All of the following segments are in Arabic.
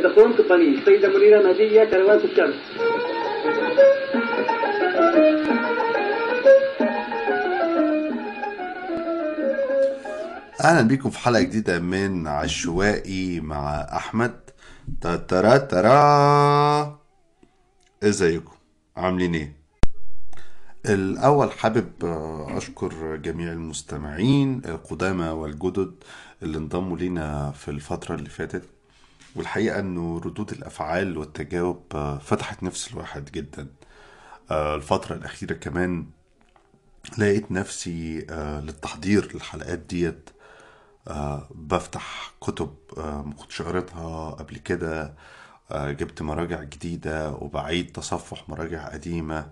ويدخلون تقنية السيدة منيرة مهدية كروات الشمس. أهلا بيكم في حلقة جديدة من عشوائي مع أحمد. ترى ترى إزيكم؟ عاملين إيه؟ الأول حابب أشكر جميع المستمعين القدامى والجدد اللي انضموا لينا في الفترة اللي فاتت. والحقيقة إنه ردود الأفعال والتجاوب آه، فتحت نفس الواحد جدا. آه، الفترة الأخيرة كمان لقيت نفسي آه، للتحضير للحلقات ديت. بفتح كتب آه، ما كنتش قريتها قبل كده. جبت مراجع جديدة وبعيد تصفح مراجع قديمة.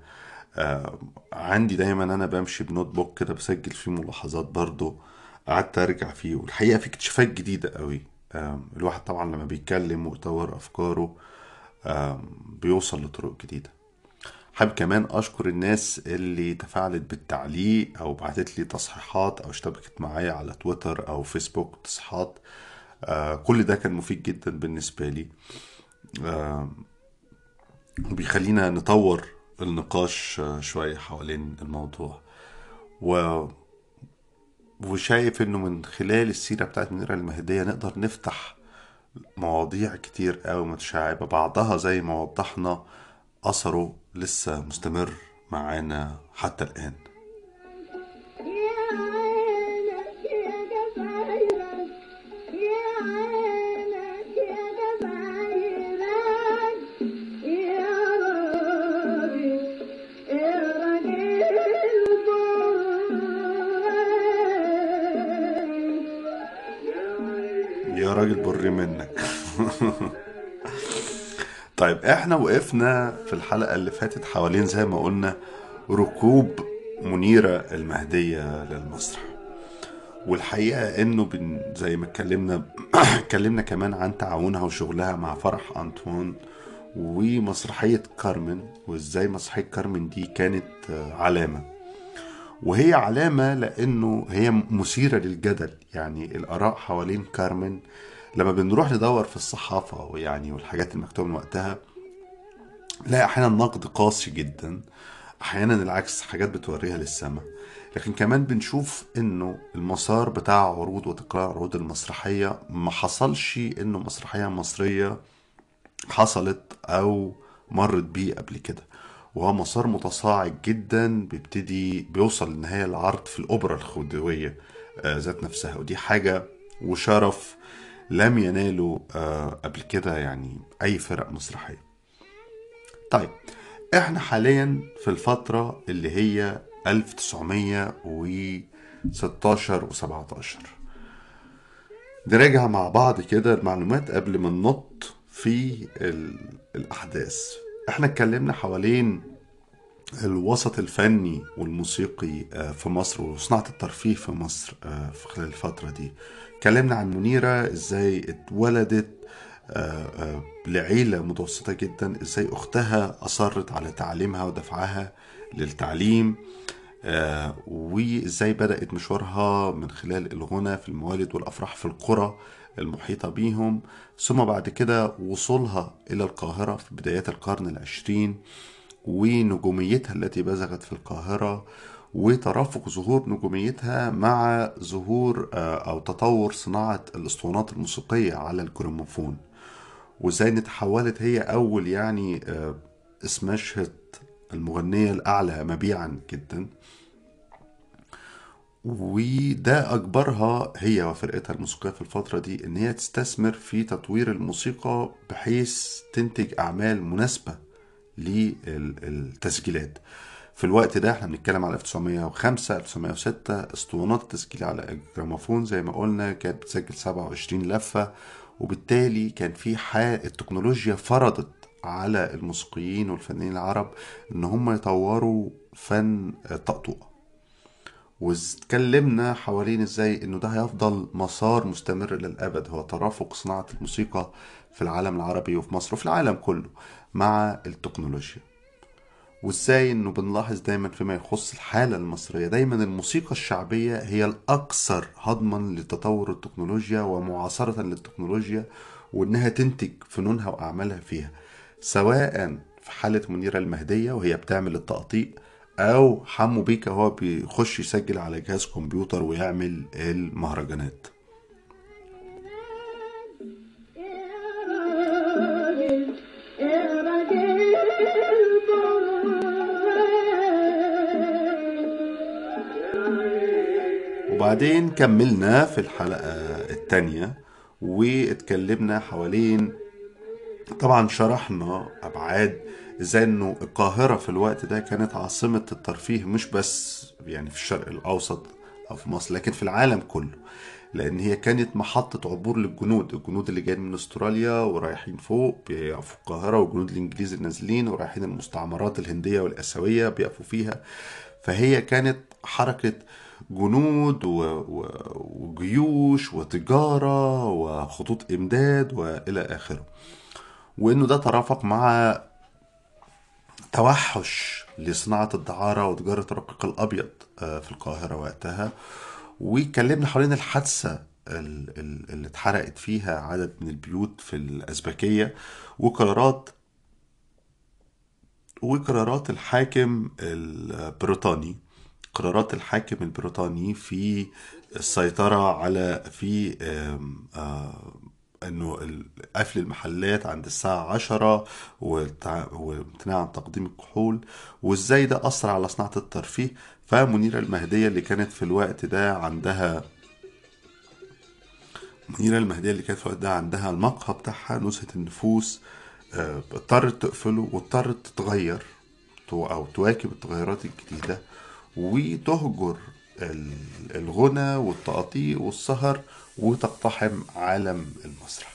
عندي دايما أنا بمشي بنوت بوك كده بسجل فيه ملاحظات برضو قعدت أرجع فيه والحقيقة في اكتشافات جديدة قوي. الواحد طبعا لما بيتكلم ويطور أفكاره آه، بيوصل لطرق جديدة. حابب كمان أشكر الناس اللي تفاعلت بالتعليق أو بعتت لي تصحيحات أو اشتبكت معايا على تويتر أو فيسبوك تصحيحات. آه كل ده كان مفيد جدا بالنسبة لي. وبيخلينا نطور النقاش آه، شوية حوالين الموضوع. و... وشايف إنه من خلال السيرة بتاعت منيرة المهدية نقدر نفتح مواضيع كتير قوي متشعبة بعضها زي ما وضحنا أثره لسه مستمر معانا حتى الآن. طيب إحنا وقفنا في الحلقة اللي فاتت حوالين زي ما قلنا ركوب منيرة المهدية للمسرح. والحقيقة انه بن زي ما اتكلمنا اتكلمنا كمان عن تعاونها وشغلها مع فرح أنطوان ومسرحية كارمن وازاي مسرحية كارمن دي كانت آه، علامة. وهي علامة لأنه هي مثيرة للجدل. يعني الآراء حوالين كارمن لما بنروح ندور في الصحافة ويعني والحاجات المكتوبة من وقتها لا أحيانا نقد قاسي جدا أحيانا العكس حاجات بتوريها للسماء لكن كمان بنشوف إنه المسار بتاع عروض وتكرار عروض المسرحية ما حصلش إنه مسرحية مصرية حصلت أو مرت بيه قبل كده. وهو مسار متصاعد جدا بيبتدي بيوصل لنهاية العرض في الأوبرا الخديوية آه، ذات نفسها. ودي حاجة وشرف لم يناله آه، قبل كده يعني أي فرق مسرحية. طيب إحنا حاليا في الفترة اللي هي 1916 و17 نراجع مع بعض كده المعلومات قبل ما ننط في ال- الأحداث. إحنا اتكلمنا حوالين الوسط الفني والموسيقي آه، في مصر وصناعة الترفيه في مصر آه، في خلال الفترة دي. اتكلمنا عن منيرة إزاي اتولدت آه، لعيلة متوسطة جدا إزاي أختها أصرت على تعليمها ودفعها للتعليم آه، وإزاي بدأت مشوارها من خلال الغنى في الموالد والأفراح في القرى المحيطة بيهم. ثم بعد كده وصولها إلى القاهرة في بدايات القرن العشرين ونجوميتها التي بزغت في القاهرة وترافق ظهور نجوميتها مع ظهور آه، أو تطور صناعة الأسطوانات الموسيقية على الجراموفون. وازاي ان تحولت هي أول يعني آه، سماش هيت المغنية الأعلى مبيعا جدا. وده أجبرها هي وفرقتها الموسيقية في الفترة دي إن هي تستثمر في تطوير الموسيقى بحيث تنتج أعمال مناسبة للتسجيلات. في الوقت ده إحنا بنتكلم على 1905 1906 أسطوانات التسجيل على الجراموفون زي ما قلنا كانت بتسجل 27 لفة وبالتالي كان في حال التكنولوجيا فرضت على الموسيقيين والفنانين العرب إن هم يطوروا فن الطقطقة واتكلمنا حوالين إزاي إنه ده هيفضل مسار مستمر للابد هو ترافق صناعة الموسيقى في العالم العربي وفي مصر وفي العالم كله مع التكنولوجيا. وازاي إنه بنلاحظ دايما فيما يخص الحالة المصرية. دايما الموسيقى الشعبية هي الاكثر هضما لتطور التكنولوجيا ومعاصرة للتكنولوجيا وإنها تنتج فنونها وأعمالها فيها سواء في حالة منيرة المهدية وهي بتعمل التقطيع أو حمو بيكا هو بيخش يسجل على جهاز كمبيوتر ويعمل المهرجانات. وبعدين كملنا في الحلقة التانية واتكلمنا حوالين طبعا شرحنا أبعاد إزاي إنه القاهرة في الوقت ده كانت عاصمة الترفيه مش بس يعني في الشرق الأوسط أو في مصر لكن في العالم كله لأن هي كانت محطة عبور للجنود الجنود اللي جايين من أستراليا ورايحين فوق بيقفوا في القاهرة والجنود الإنجليز النازلين ورايحين المستعمرات الهندية والآسيوية بيقفوا فيها. فهي كانت حركة جنود. وجيوش وتجارة وخطوط إمداد وإلى آخره وإنه ده ترافق مع توحش لصناعة الدعارة وتجارة الرقيق الأبيض آه، في القاهرة وقتها واتكلمنا حوالين الحادثة ال- ال- اللي اتحرقت فيها عدد من البيوت في الأزبكية وقرارات وقرارات الحاكم البريطاني قرارات الحاكم البريطاني في السيطرة على في آه، إنه قفل المحلات عند الساعة عشرة وامتناع عن تقديم الكحول وإزاي ده أثر على صناعة الترفيه. فمنيرة المهدية اللي كانت في الوقت ده عندها منيرة المهدية اللي كانت في الوقت ده عندها المقهى بتاعها نزهة النفوس آه، اضطرت تقفله واضطرت تتغير أو تواكب التغيرات الجديدة. وتهجر ال- الغنى والتقاطيع والسهر وتقتحم عالم المسرح.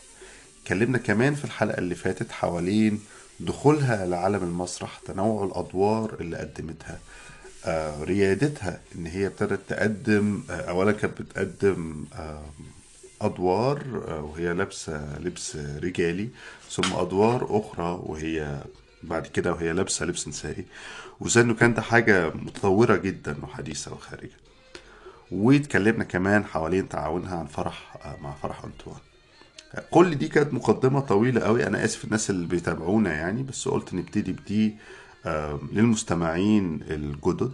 اتكلمنا كمان في الحلقة اللي فاتت حوالين دخولها لعالم المسرح تنوع الأدوار اللي قدمتها آه، ريادتها إن هي ابتدت تقدم آه، أولا كانت بتقدم آه، أدوار آه، وهي لابسة لبس رجالي ثم أدوار أخرى وهي بعد كده وهي لابسة لبس نسائي. وزي إنه كان ده حاجة متطورة جدا وحديثة وخارجة. واتكلمنا كمان حوالين تعاونها عن فرح آه، مع فرح أنطوان. كل دي كانت مقدمة طويلة قوي. أنا آسف الناس اللي بيتابعونا يعني بس قلت نبتدي بدي للمستمعين الجدد.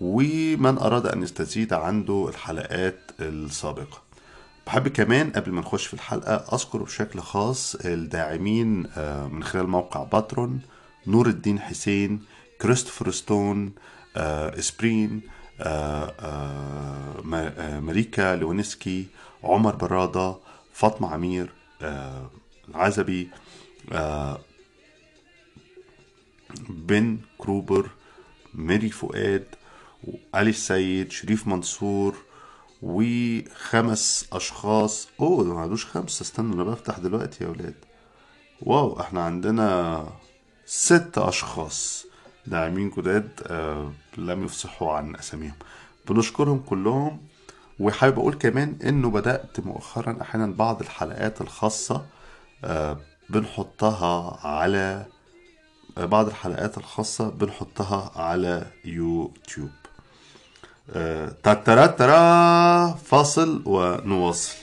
ومن أراد أن يستزيد عنده الحلقات السابقة. بحب كمان قبل ما نخش في الحلقة أذكر بشكل خاص الداعمين آه، من خلال موقع Patreon. نور الدين حسين كريستوفر ستون آه، إسبرين آه، آه، ما- آه، ماريكا لونسكي عمر برادة فاطمة عمير آه، العزبي آه، بن كروبر ميري فؤاد علي السيد شريف منصور وخمس أشخاص. أوه ده ما عندوش خمسة. استنوا أنا بفتح دلوقتي يا ولاد. واو إحنا عندنا ست أشخاص داعمين جداد آه لم يفصحوا عن أساميهم. بنشكرهم كلهم وحابب أقول كمان إنه بدأت مؤخرا أحيانا بعض الحلقات الخاصة آه بنحطها على آه، بعض الحلقات الخاصة بنحطها على يوتيوب. آه، تاترا ترا فاصل ونواصل.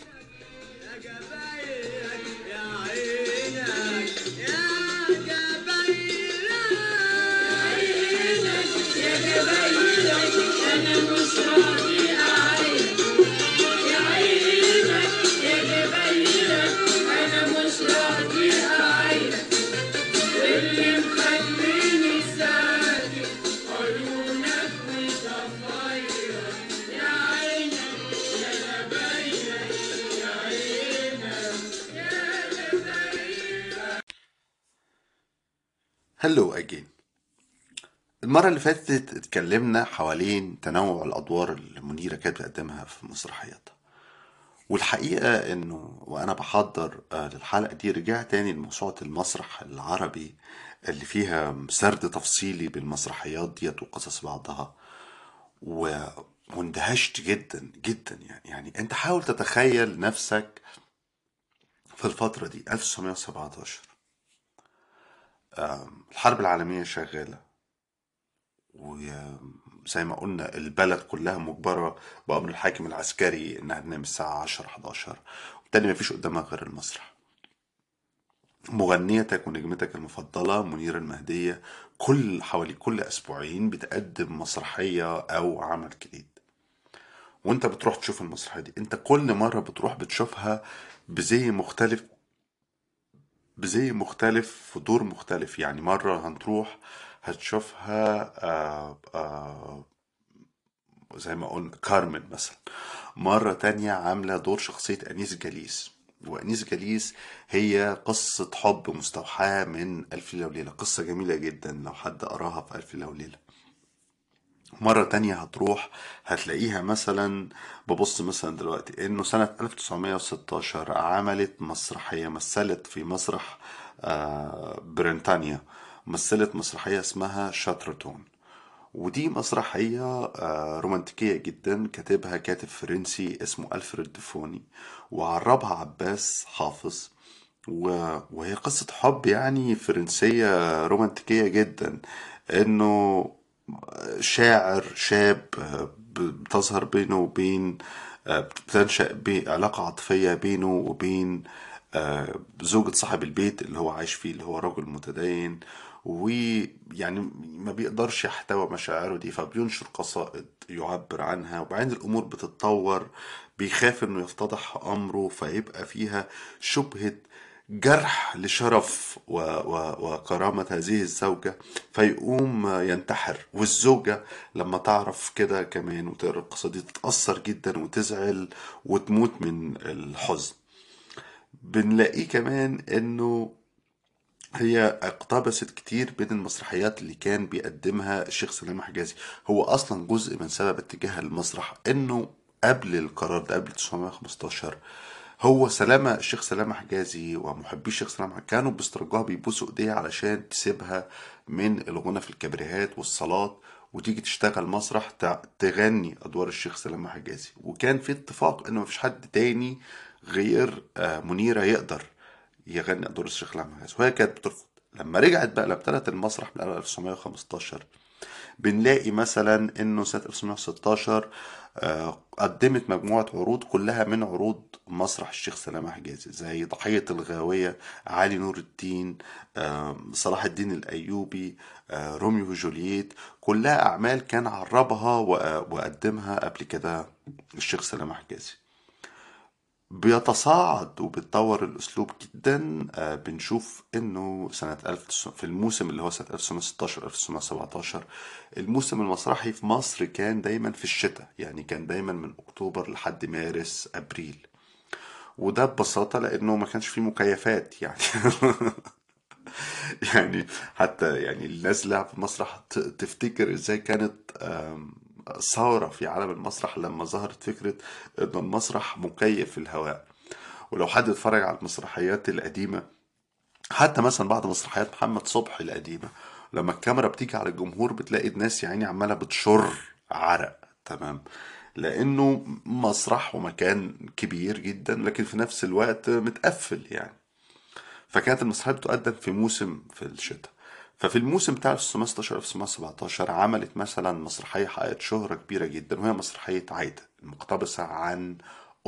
هلو اجين المرة اللي فاتت اتكلمنا حوالين تنوع الأدوار اللي منيرة كانت بتقدمها في مسرحياتها والحقيقة إنه وأنا بحضر آه، للحلقة دي رجعت تاني لموسوعة المسرح العربي اللي فيها سرد تفصيلي بالمسرحيات ديت وقصص بعضها. و... واندهشت جدا جدا يعني. يعني أنت حاول تتخيل نفسك في الفترة دي 1917 آم، الحرب العالمية شغالة. وزي ما قلنا البلد كلها مجبرة بأمر الحاكم العسكري إنها تنام الساعة 10 11 وبالتالي مفيش قدامها غير المسرح. مغنيتك ونجمتك المفضلة منيرة المهدية كل حوالي كل أسبوعين بتقدم مسرحية أو عمل جديد. وأنت بتروح تشوف المسرحية دي. أنت كل مرة بتروح بتشوفها بزي مختلف بزي مختلف في دور مختلف. يعني مرة هنروح هتشوفها آه آه زي ما قلنا كارمن مثلا. مرة تانية عاملة دور شخصية أنيس جليس وأنيس جليس هي قصة حب مستوحاة من ألف ليلة وليلة. قصة جميلة جدا لو حد قراها في ألف ليلة وليلة. مرة تانية هتروح هتلاقيها مثلا ببص مثلا دلوقتي إنه سنة 1916 عملت مسرحية مثلت في مسرح آه، بريطانيا مثلت مسرحية اسمها شاترتون. ودي مسرحية آه، رومانتيكية جدا كاتبها كاتب فرنسي اسمه ألفريد ديفوني وعربها عباس حافظ وهي قصة حب يعني فرنسية رومانتيكية جدا إنه شاعر شاب بتظهر بينه وبين بتنشأ علاقة عاطفية بينه وبين زوجة صاحب البيت اللي هو عايش فيه اللي هو رجل متدين. ويعني ما بيقدرش يحتوى مشاعره دي فبينشر قصائد يعبر عنها. وبعدين الأمور بتتطور بيخاف إنه يفتضح أمره فيبقى فيها شبهة جرح لشرف و... و... وكرامة هذه الزوجة فيقوم ينتحر. والزوجة لما تعرف كده كمان وتقرأ القصة دي تتأثر جدا وتزعل وتموت من الحزن. بنلاقيه كمان إنه هي اقتبست كتير من المسرحيات اللي كان بيقدمها الشيخ سلام حجازي. هو أصلا جزء من سبب اتجاه المسرح إنه قبل القرار ده قبل 1915 هو سلامة الشيخ سلامة حجازي ومحبي الشيخ سلامة كانوا بيسترجوها بيبوسوا ايديها علشان تسيبها من الغنى في الكبريهات والصلاة وتيجي تشتغل مسرح تغني أدوار الشيخ سلامة حجازي. وكان في اتفاق انه مفيش حد تاني غير آه، منيرة يقدر يغني أدوار الشيخ سلامة حجازي. وهي كانت بترفض. لما رجعت بقى لما ابتدت المسرح من 1915 بنلاقي مثلا إنه سنة 1916 آه، قدمت مجموعة عروض كلها من عروض مسرح الشيخ سلامة حجازي زي ضحية الغاوية علي نور الدين آه، صلاح الدين الأيوبي آه، روميو وجولييت كلها أعمال كان عربها وقدمها قبل كده الشيخ سلامة حجازي بيتصاعد وبيتطور الأسلوب جدا آه، بنشوف إنه سنة 1000 في الموسم اللي هو سنة 1916 1917 الموسم المسرحي في مصر كان دايما في الشتاء يعني كان دايما من أكتوبر لحد مارس أبريل. وده ببساطة لأنه ما كانش فيه مكيفات يعني. يعني حتى يعني الناس اللي في المسرح ت- تفتكر إزاي كانت ثورة في عالم المسرح لما ظهرت فكرة إن المسرح مكيف في الهواء. ولو حد اتفرج على المسرحيات القديمة حتى مثلا بعض مسرحيات محمد صبحي القديمة لما الكاميرا بتيجي على الجمهور بتلاقي الناس يعني عمالة بتشر عرق. تمام. لأنه مسرح ومكان كبير جدا لكن في نفس الوقت متقفل يعني. فكانت المسرحيات بتقدم في موسم في الشتاء. ففي الموسم بتاع 1916 1917 عملت مثلا مسرحية حققت شهرة كبيرة جدا وهي مسرحية عايدة المقتبسة عن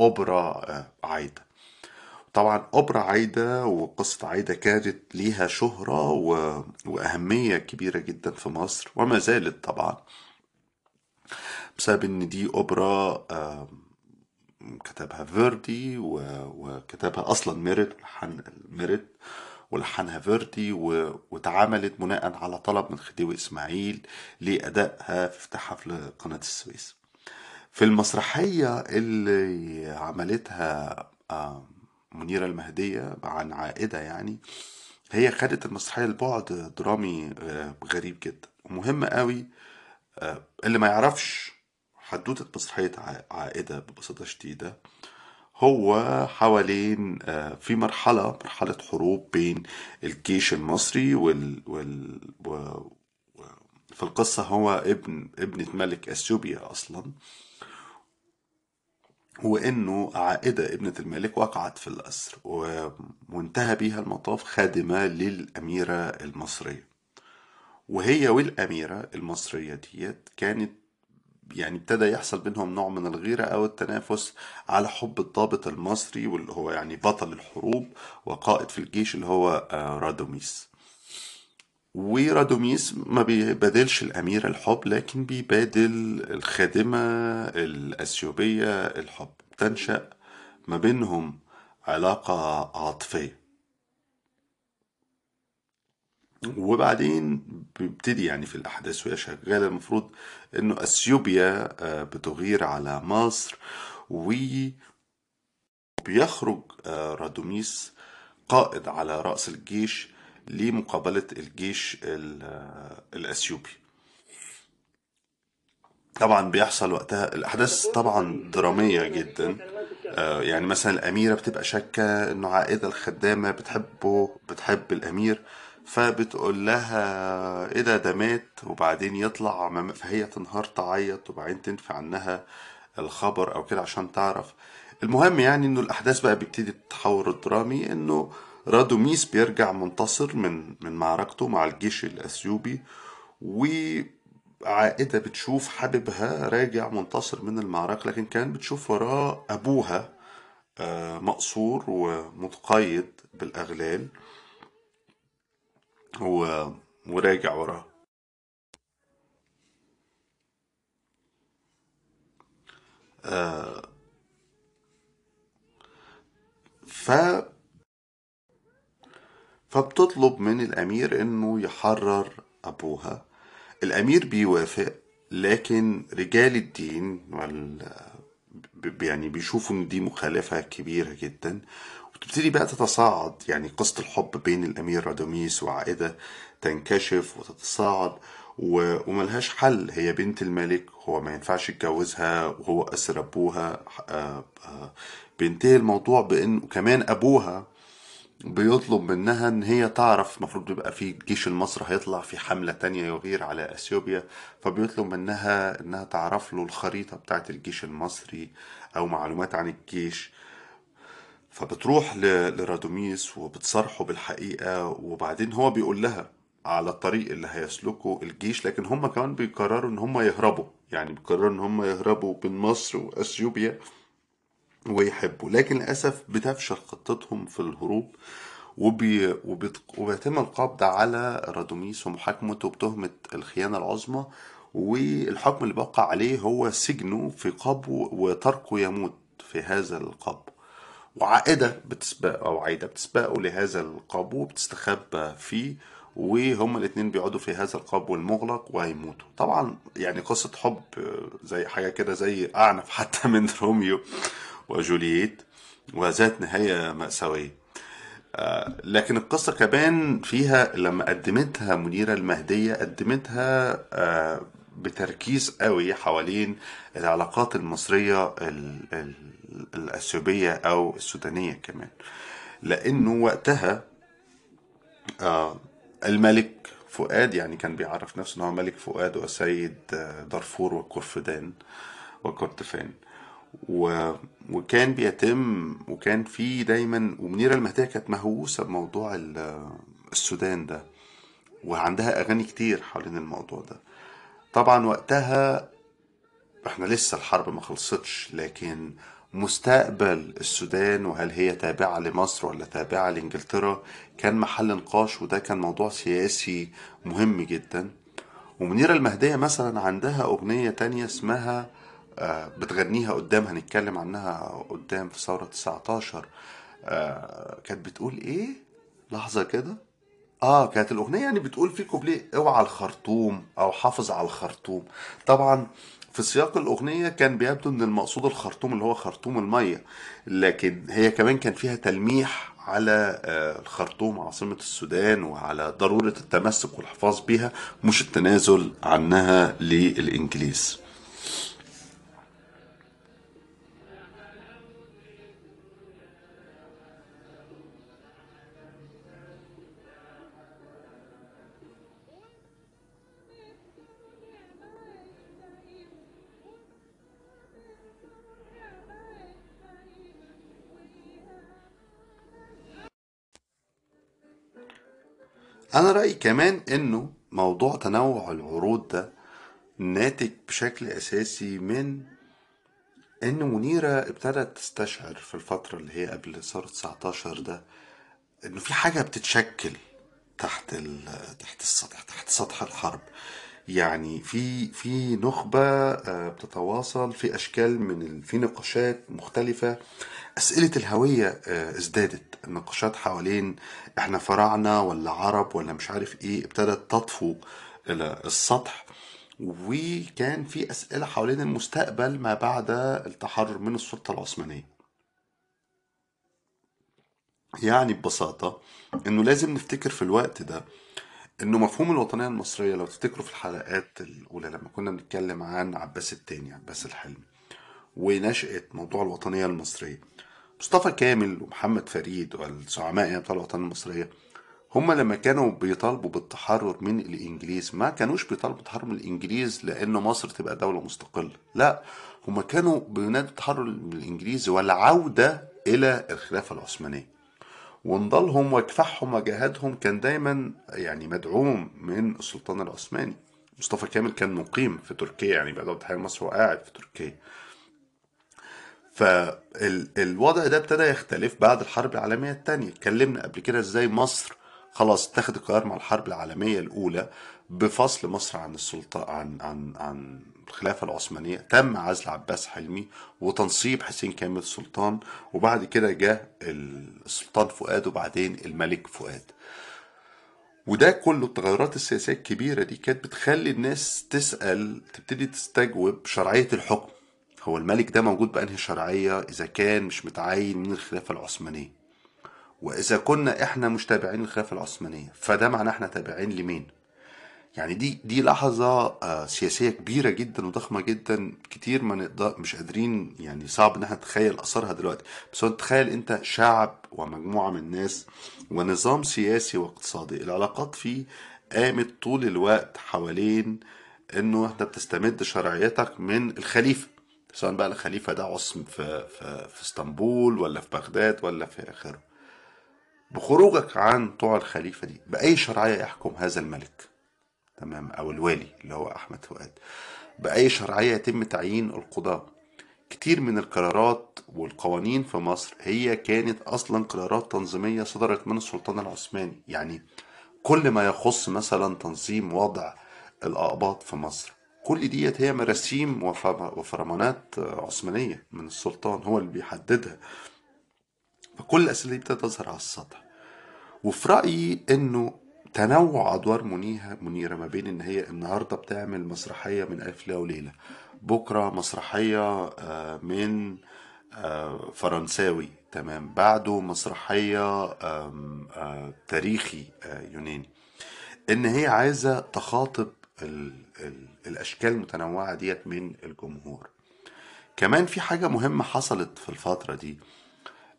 أوبرا آه، عايدة طبعا أوبرا عايدة وقصة عايدة كانت ليها شهرة و... وأهمية كبيرة جدا في مصر وما زالت طبعا بسبب إن دي أوبرا آه، كتبها فيردي. وكتبها أصلا ميرت ولحن ميرت ولحنها فيردي. واتعملت بناء على طلب من خديوي إسماعيل لأدائها في افتتاح حفل قناة السويس في المسرحية اللي عملتها آه، منيرة المهدية عن عائدة يعني هي خدت المسرحية لبعد درامي آه، غريب جدا ومهم قوي آه، اللي ما يعرفش حدوتة مسرحية عائدة ببساطة شديدة هو حوالين آه، في مرحلة مرحلة حروب بين الجيش المصري وال, وال و في القصة هو ابن ابنة ملك إثيوبيا أصلا. وإنه عائدة ابنة الملك وقعت في الأسر وانتهى بيها المطاف خادمة للأميرة المصرية. وهي والأميرة المصرية ديت كانت يعني ابتدى يحصل بينهم نوع من الغيرة أو التنافس على حب الضابط المصري واللي هو يعني بطل الحروب وقائد في الجيش اللي هو آه، رادوميس. ورادوميس ما بيبادلش الأمير الحب لكن بيبادل الخادمة الأثيوبية الحب. تنشأ ما بينهم علاقة عاطفية. وبعدين بيبتدي يعني في الأحداث وهي شغالة المفروض إنه أثيوبيا آه، بتغير على مصر وبيخرج آه، رادوميس قائد على رأس الجيش لمقابلة الجيش ال- آه، الأثيوبي. طبعا بيحصل وقتها الأحداث طبعا درامية جدا. يعني مثلا الأميرة بتبقى شاكة إنه عائدة الخدامة بتحبه بتحب الأمير. فبتقول لها إيه ده ده مات وبعدين يطلع فهي تنهار تعيط وبعدين تنفي عنها الخبر أو كده عشان تعرف. المهم يعني إنه الأحداث بقى بيبتدي التحور الدرامي إنه رادوميس بيرجع منتصر من من معركته مع الجيش الأثيوبي وعائدة بتشوف حبيبها راجع منتصر من المعركة لكن كان بتشوف وراه أبوها آه، مقصور ومتقيد بالأغلال. و... وراجع وراه. ف فبتطلب من الأمير إنه يحرر أبوها. الأمير بيوافق لكن رجال الدين وال... يعني بيشوفوا إن دي مخالفة كبيرة جدا. وتبتدي بقى تتصاعد يعني قصة الحب بين الأمير رادوميس وعائدة تنكشف وتتصاعد و... وملهاش حل. هي بنت الملك هو ما ينفعش يتجوزها وهو أسر أبوها آه، آه، بينتهي الموضوع بأن كمان أبوها بيطلب منها إن هي تعرف المفروض بيبقى في الجيش المصري هيطلع في حملة تانية يغير على أثيوبيا. فبيطلب منها إنها تعرف له الخريطة بتاعت الجيش المصري أو معلومات عن الجيش. فبتروح لرادوميس وبتصارحه بالحقيقة وبعدين هو بيقول لها على الطريق اللي هيسلكه الجيش لكن هم كمان بيقرروا إن هم يهربوا. يعني بيقرروا إن هم يهربوا بين مصر وأثيوبيا ويحبوا. لكن للأسف بتفشل خطتهم في الهروب وبي وبيت- وبيتم القبض على رادوميس ومحاكمته بتهمة الخيانة العظمى والحكم اللي بقى عليه هو سجنه في قبو وتركه يموت في هذا القبو. وعائدة بتسبق أو عايدة بتسبقه لهذا القبو وبتستخبى فيه وهما الاتنين بيقعدوا في هذا القبو المغلق وهيموتوا. طبعا يعني قصة حب زي حاجة كده زي أعنف حتى من روميو وجولييت وذات نهاية مأساوية. آه، لكن القصة كمان فيها لما قدمتها منيرة المهدية قدمتها آه، بتركيز قوي حوالين العلاقات المصرية ال- ال- الأثيوبية أو السودانية كمان. لأنه وقتها آه، الملك فؤاد يعني كان بيعرف نفسه إن هو ملك فؤاد وسيد آه، دارفور وكردفان وكردفان و... وكان بيتم وكان في دايما ومنيرة المهدية كانت مهووسة بموضوع ال- السودان ده وعندها أغاني كتير حوالين الموضوع ده. طبعا وقتها إحنا لسه الحرب ما خلصتش لكن مستقبل السودان وهل هي تابعة لمصر ولا تابعة لإنجلترا كان محل نقاش وده كان موضوع سياسي مهم جدا. ومنيرة المهدية مثلا عندها أغنية تانية اسمها آه، بتغنيها قدام هنتكلم عنها قدام في ثورة 19 آه، كانت بتقول إيه؟ لحظة كده. آه كانت الأغنية يعني بتقول في كوبليه أوعى الخرطوم أو حافظ على الخرطوم. طبعا في سياق الأغنية كان بيبدو إن المقصود الخرطوم اللي هو خرطوم المية لكن هي كمان كان فيها تلميح على آه، الخرطوم عاصمة السودان وعلى ضرورة التمسك والحفاظ بها مش التنازل عنها للإنجليز. أنا رأيي كمان إنه موضوع تنوع العروض ده ناتج بشكل أساسي من إن منيرة ابتدت تستشعر في الفترة اللي هي قبل ثورة 19 ده إنه في حاجة بتتشكل تحت. تحت السطح تحت سطح الحرب يعني في في نخبة آه، بتتواصل في أشكال من. في نقاشات مختلفة أسئلة الهوية آه، ازدادت. النقاشات حوالين إحنا فراعنة ولا عرب ولا مش عارف إيه ابتدت تطفو إلى السطح. وكان في أسئلة حوالين المستقبل ما بعد التحرر من السلطة العثمانية. يعني ببساطة إنه لازم نفتكر في الوقت ده إنه مفهوم الوطنية المصرية لو تفتكروا في الحلقات الأولى لما كنا بنتكلم عن عباس التاني عباس الحلمي ونشأة موضوع الوطنية المصرية. مصطفى كامل ومحمد فريد والزعماء يعني بتوع الوطنية المصرية هما لما كانوا بيطالبوا بالتحرر من الإنجليز ما كانوش بيطالبوا بالتحرر من الإنجليز لأن مصر تبقى دولة مستقلة لا هما كانوا بينادوا التحرر من الإنجليز والعودة إلى الخلافة العثمانية ونضالهم وكفاحهم وجهادهم كان دايما يعني مدعوم من السلطان العثماني. مصطفى كامل كان مقيم في تركيا يعني بعد التحرير مصر وقاعد في تركيا. فالوضع ده ابتدى يختلف بعد الحرب العالمية الثانية اتكلمنا قبل كده إزاي مصر خلاص اتخذ القرار مع الحرب العالمية الأولى بفصل مصر عن السلطة عن عن عن الخلافة العثمانية. تم عزل عباس حلمي وتنصيب حسين كامل السلطان وبعد كده جاء السلطان فؤاد وبعدين الملك فؤاد. وده كله التغيرات السياسية الكبيرة دي كانت بتخلي الناس تسأل تبتدي تستجوب شرعية الحكم. هو الملك ده موجود بأنهي شرعية؟ إذا كان مش متعين من الخلافة العثمانية. وإذا كنا إحنا مش تابعين للخلافة العثمانية فده معناه إحنا تابعين لمين؟ يعني دي دي لحظة آه، سياسية كبيرة جدا وضخمة جدا كتير ما نقدر مش قادرين يعني صعب إن إحنا نتخيل أثرها دلوقتي. بس هو تخيل أنت شعب ومجموعة من الناس ونظام سياسي واقتصادي. العلاقات فيه قامت طول الوقت حوالين إنه انت بتستمد شرعيتك من الخليفة. سواء بقى الخليفة ده عصم في, في, في اسطنبول ولا في بغداد ولا في آخره. بخروجك عن طوع الخليفة دي بأي شرعية يحكم هذا الملك؟ تمام أو الوالي اللي هو أحمد فؤاد. بأي شرعية يتم تعيين القضاة؟ كتير من القرارات والقوانين في مصر هي كانت أصلا قرارات تنظيمية صدرت من السلطان العثماني. يعني كل ما يخص مثلا تنظيم وضع الأقباط في مصر كل ديت هي مراسيم وف- وفرمانات عثمانية من السلطان هو اللي بيحددها. فكل الأسئلة دي ابتدت تظهر على السطح. وفي رأيي إنه تنوع أدوار منيها منيرة ما بين إن هي النهاردة بتعمل مسرحية من ألف ليلة وليلة بكرة مسرحية آه، من آه، فرنساوي تمام بعده مسرحية آه، تاريخي يوناني. إن هي عايزة تخاطب ال ال الأشكال المتنوعة ديت من الجمهور. كمان في حاجة مهمة حصلت في الفترة دي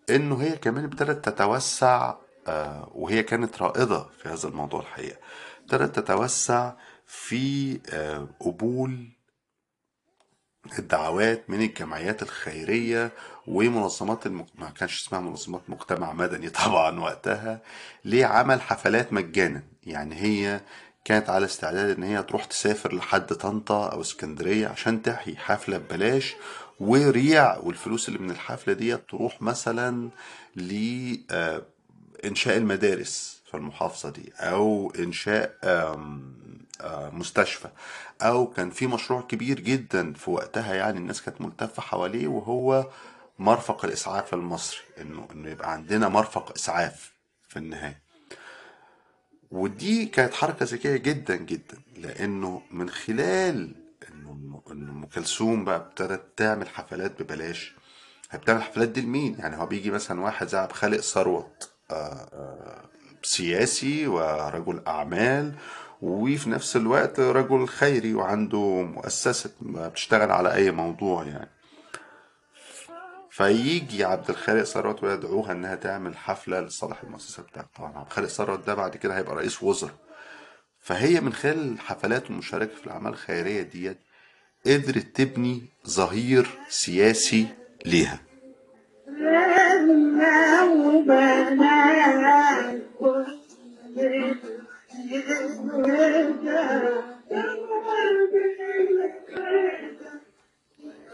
إنه هي كمان ابتدت تتوسع آه، وهي كانت رائدة في هذا الموضوع الحقيقة. ابتدت تتوسع في آه، قبول الدعوات من الجمعيات الخيرية ومنظمات المك... ما كانش اسمها منظمات مجتمع مدني طبعا وقتها لعمل حفلات مجانا. يعني هي كانت على استعداد إن هي تروح تسافر لحد طنطا أو اسكندرية عشان تحيي حفلة ببلاش وريع والفلوس اللي من الحفلة دي تروح مثلا لإنشاء المدارس في المحافظة دي أو إنشاء آم، آه، مستشفى أو كان في مشروع كبير جدا في وقتها يعني الناس كانت ملتفة حواليه وهو مرفق الإسعاف المصري إنه إنه يبقى عندنا مرفق إسعاف في النهاية. ودي كانت حركة ذكية جدا جدا. لأنه من خلال إنه أم كلثوم بقى ابتدت تعمل حفلات ببلاش. هي بتعمل حفلات دي لمين؟ يعني هو بيجي مثلا واحد زي عبد الخالق ثروت آه، آه، سياسي ورجل أعمال وفي نفس الوقت رجل خيري وعنده مؤسسة بتشتغل على أي موضوع يعني. فيجي عبد الخالق ثروت ويدعوها إنها تعمل حفلة لصالح المؤسسة بتاعته طبعا عبد الخالق ثروت ده بعد كده هيبقى رئيس وزراء. فهي من خلال الحفلات والمشاركه في الأعمال الخيرية ديت قدرت تبني ظهير سياسي ليها.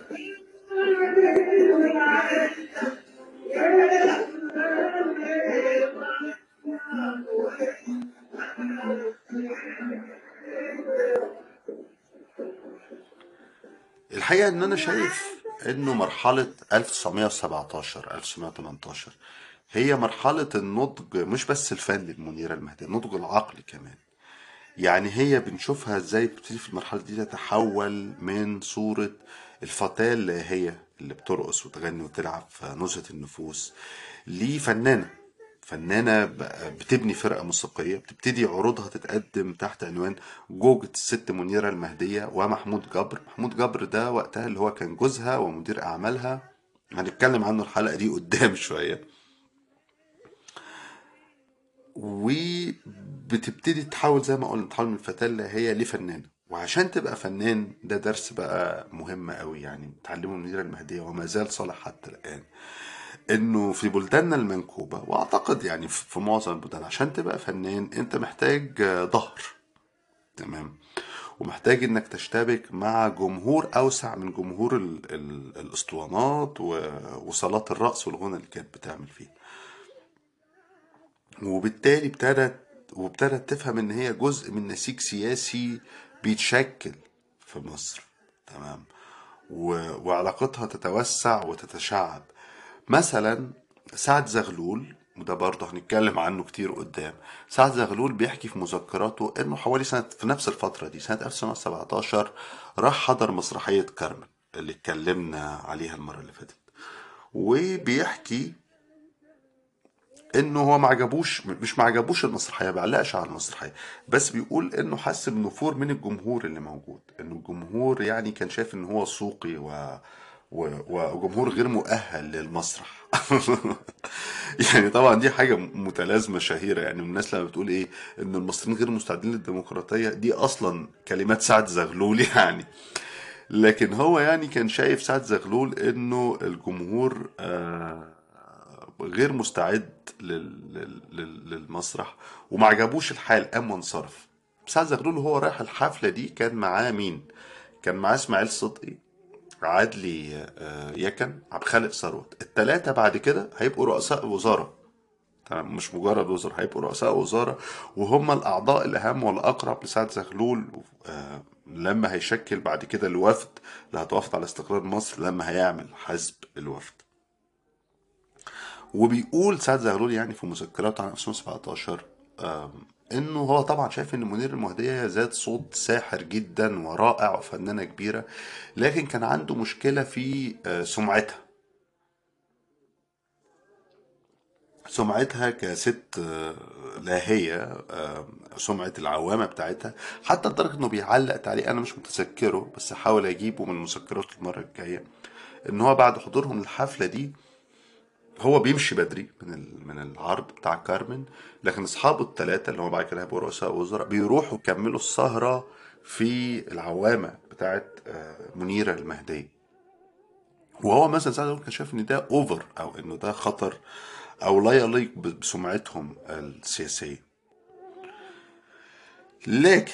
الحقيقة إن أنا شايف إنه مرحلة 1917 1918 هي مرحلة النضج مش بس الفني المنيرة المهدي النضج العقلي كمان. يعني هي بنشوفها إزاي بتبتدي في المرحلة دي تتحول من صورة الفتاة اللي هي اللي بترقص وتغني وتلعب في نزهة النفوس لفنانة. فنانة ب- بتبني فرقة موسيقية بتبتدي عروضها تتقدم تحت عنوان جوجة الست منيرة المهدية ومحمود جبر. محمود جبر ده وقتها اللي هو كان جوزها ومدير أعمالها. هنتكلم عنه الحلقة دي قدام شوية. وبتبتدي تحاول زي ما قلنا تحول من الفتاة اللي هي لفنانة. وعشان تبقى فنان ده درس بقى مهم قوي يعني بتعلمه المديرة المهدية وما زال صالح حتى الآن إنه في بلداننا المنكوبة وأعتقد يعني في معظم البلدان عشان تبقى فنان أنت محتاج ظهر تمام؟ ومحتاج إنك تشتبك مع جمهور أوسع من جمهور ال ال الأسطوانات وصالات الرقص والغنى اللي كانت بتعمل فيه. وبالتالي ابتدت وابتدت تفهم إن هي جزء من نسيج سياسي بيتشكل في مصر. تمام. وعلاقتها تتوسع وتتشعب. مثلا سعد زغلول وده برضه هنتكلم عنه كتير قدام. سعد زغلول بيحكي في مذكراته إنه حوالي سنة في نفس الفترة دي سنة 1917 راح حضر مسرحية كارمن اللي اتكلمنا عليها المرة اللي فاتت. وبيحكي إنه هو ما عجبوش مش ما عجبوش المسرحية ما بيعلقش على المسرحية. بس بيقول إنه حس بنفور من الجمهور اللي موجود. إنه الجمهور يعني كان شايف إن هو سوقي و وجمهور غير مؤهل للمسرح. يعني طبعا دي حاجة متلازمة شهيرة. يعني الناس لما بتقول إيه إن المصريين غير مستعدين للديمقراطية دي أصلا كلمات سعد زغلول يعني. لكن هو يعني كان شايف سعد زغلول إنه الجمهور آه غير مستعد لل... لل... لل- للمسرح وما عجبوش الحال. قام وانصرف سعد زغلول وهو رايح الحفلة دي كان معاه مين؟ كان معاه إسماعيل صدقي عدلي آه، يكن عبد الخالق ثروت. التلاتة بعد كده هيبقوا رؤساء وزراء تمام مش مجرد وزراء هيبقوا رؤساء وزراء وهم الأعضاء الأهم والأقرب لسعد زغلول. آه، لما هيشكل بعد كده الوفد اللي هتوافد على استقرار مصر لما هيعمل حزب الوفد. وبيقول سعد زغلول يعني في مذكراته عن 1917 آم، إنه هو طبعا شايف إن منير المهدية ذات صوت ساحر جدا ورائع وفنانة كبيرة لكن كان عنده مشكلة في آه، سمعتها. سمعتها كست آه، لاهية سمعة العوامة بتاعتها حتى لدرجة إنه بيعلق تعليق أنا مش متذكره بس هحاول أجيبه من مذكراته المرة الجاية إن هو بعد حضورهم للحفلة دي هو بيمشي بدري من من العرض بتاع كارمن لكن أصحابه الثلاثه اللي هو بعد كده هيبقوا رؤساء وزراء بيروحوا يكملوا السهرة في العوامة بتاعت آه، منيرة المهدية. وهو مثلا ساعات كان شايف إن ده اوفر أو إنه ده خطر أو لا يليق بسمعتهم السياسية. لكن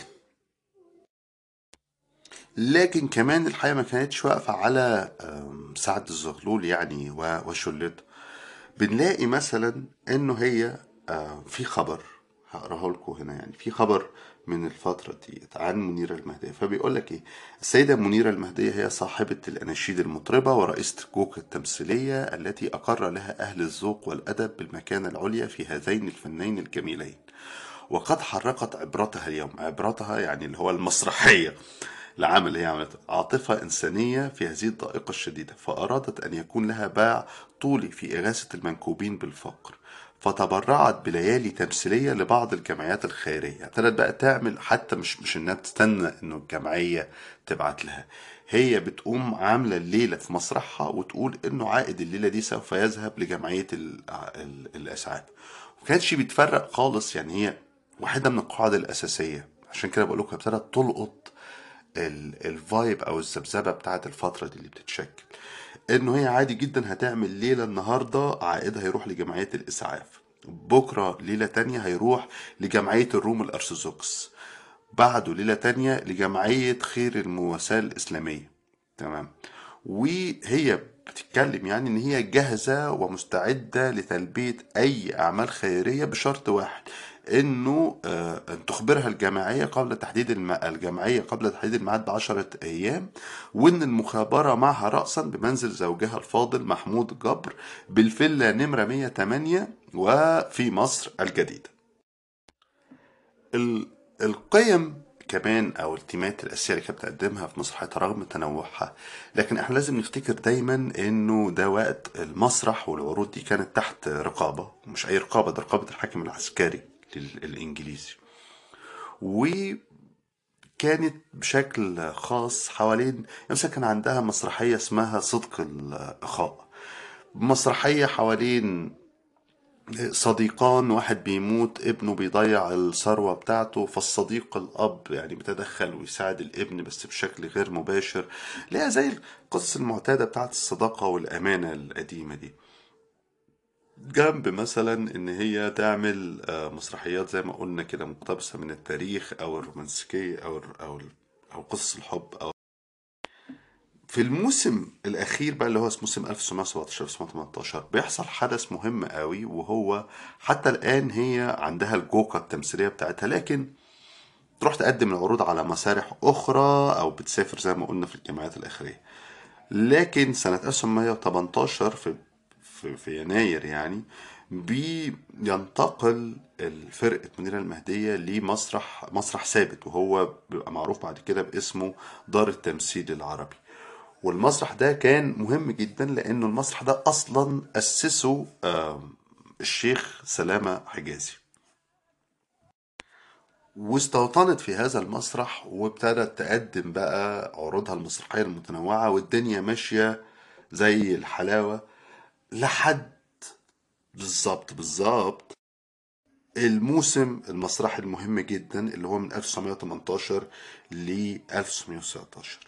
لكن كمان الحقيقة ما كانتش واقفة على سعد الزغلول يعني وشلته. بنلاقي مثلا إنه هي آه، في خبر هقراه لكم هنا يعني في خبر من الفترة دي عن منيرة المهدية. فبيقول لك إيه؟ السيدة منيرة المهدية هي صاحبة الأناشيد المطربة ورئيسة جوك التمثيلية التي أقر لها أهل الذوق والأدب بالمكانة العليا في هذين الفنين الجميلين. وقد حرقت عبرتها اليوم. عبرتها يعني اللي هو المسرحية. العمل هي عملته عاطفة إنسانية في هذه الضائقة الشديدة فأرادت أن يكون لها باع طولي في إغاثة المنكوبين بالفقر فتبرعت بليالي تمثيلية لبعض الجمعيات الخيرية. ابتدت بقى تعمل حتى مش مش إنها تستنى إنه الجمعية تبعت لها. هي بتقوم عاملة الليلة في مسرحها وتقول إنه عائد الليلة دي سوف يذهب ال- الاسعاف وكانتش بتفرق خالص يعني هي واحدة من القواعد الأساسية. عشان كده بقول لكم ابتدت تلقط الفايب أو الذبذبة بتاعت الفترة دي اللي بتتشكل. إنه هي عادي جدا هتعمل ليلة النهارده عائدها هيروح لجمعية الإسعاف. بكرة ليلة تانية هيروح لجمعية الروم الأرثوذكس. بعده ليلة تانية لجمعية خير المواساة الإسلامية. تمام؟ وهي بتتكلم يعني إن هي جاهزة ومستعدة لتلبية أي أعمال خيرية بشرط واحد. إنه آه، أن تخبرها الجماعيه قبل تحديد الم... الجمعية قبل تحديد الميعاد بعشرة أيام وإن المخابرة معها راسا بمنزل زوجها الفاضل محمود جبر بالفيلا نمرة 108 وفي مصر الجديدة. ال... القيم كمان أو التيمات الأساسية اللي كانت بتقدمها في مسرحيتها رغم تنوعها لكن إحنا لازم نفتكر دايما إنه ده وقت المسرح والعروض دي كانت تحت رقابة مش أي رقابة ده رقابة الحاكم العسكري الإنجليزي. وكانت بشكل خاص حوالين مثلا كان عندها مسرحية اسمها صدق الإخاء. مسرحية حوالين صديقان واحد بيموت ابنه بيضيع الثروة بتاعته فالصديق الأب يعني بيتدخل ويساعد الابن بس بشكل غير مباشر ليها زي القصة المعتادة بتاعت الصداقة والأمانة القديمة دي. جنب مثلا إن هي تعمل آه، مسرحيات زي ما قلنا كده مقتبسة من التاريخ أو الرومانسية أو أو أو قصص الحب أو في الموسم الأخير بقى اللي هو موسم 1917 1918 بيحصل حدث مهم قوي وهو حتى الآن هي عندها الجوقه التمثيلية بتاعتها لكن تروح تقدم العروض على مسارح أخرى أو بتسافر زي ما قلنا في الجامعات الاخريه لكن سنة 1918 في في, في يناير يعني بينتقل فرقة منيرة المهدية لمسرح مسرح ثابت وهو بيبقى معروف بعد كده باسمه دار التمثيل العربي. والمسرح ده كان مهم جدا لأنه المسرح ده أصلا أسسه الشيخ سلامة حجازي. واستوطنت في هذا المسرح وابتدت تقدم بقى عروضها المسرحية المتنوعة والدنيا ماشية زي الحلاوة. لحد بالظبط بالظبط الموسم المسرحي المهم جدا اللي هو من 1918 ل 1919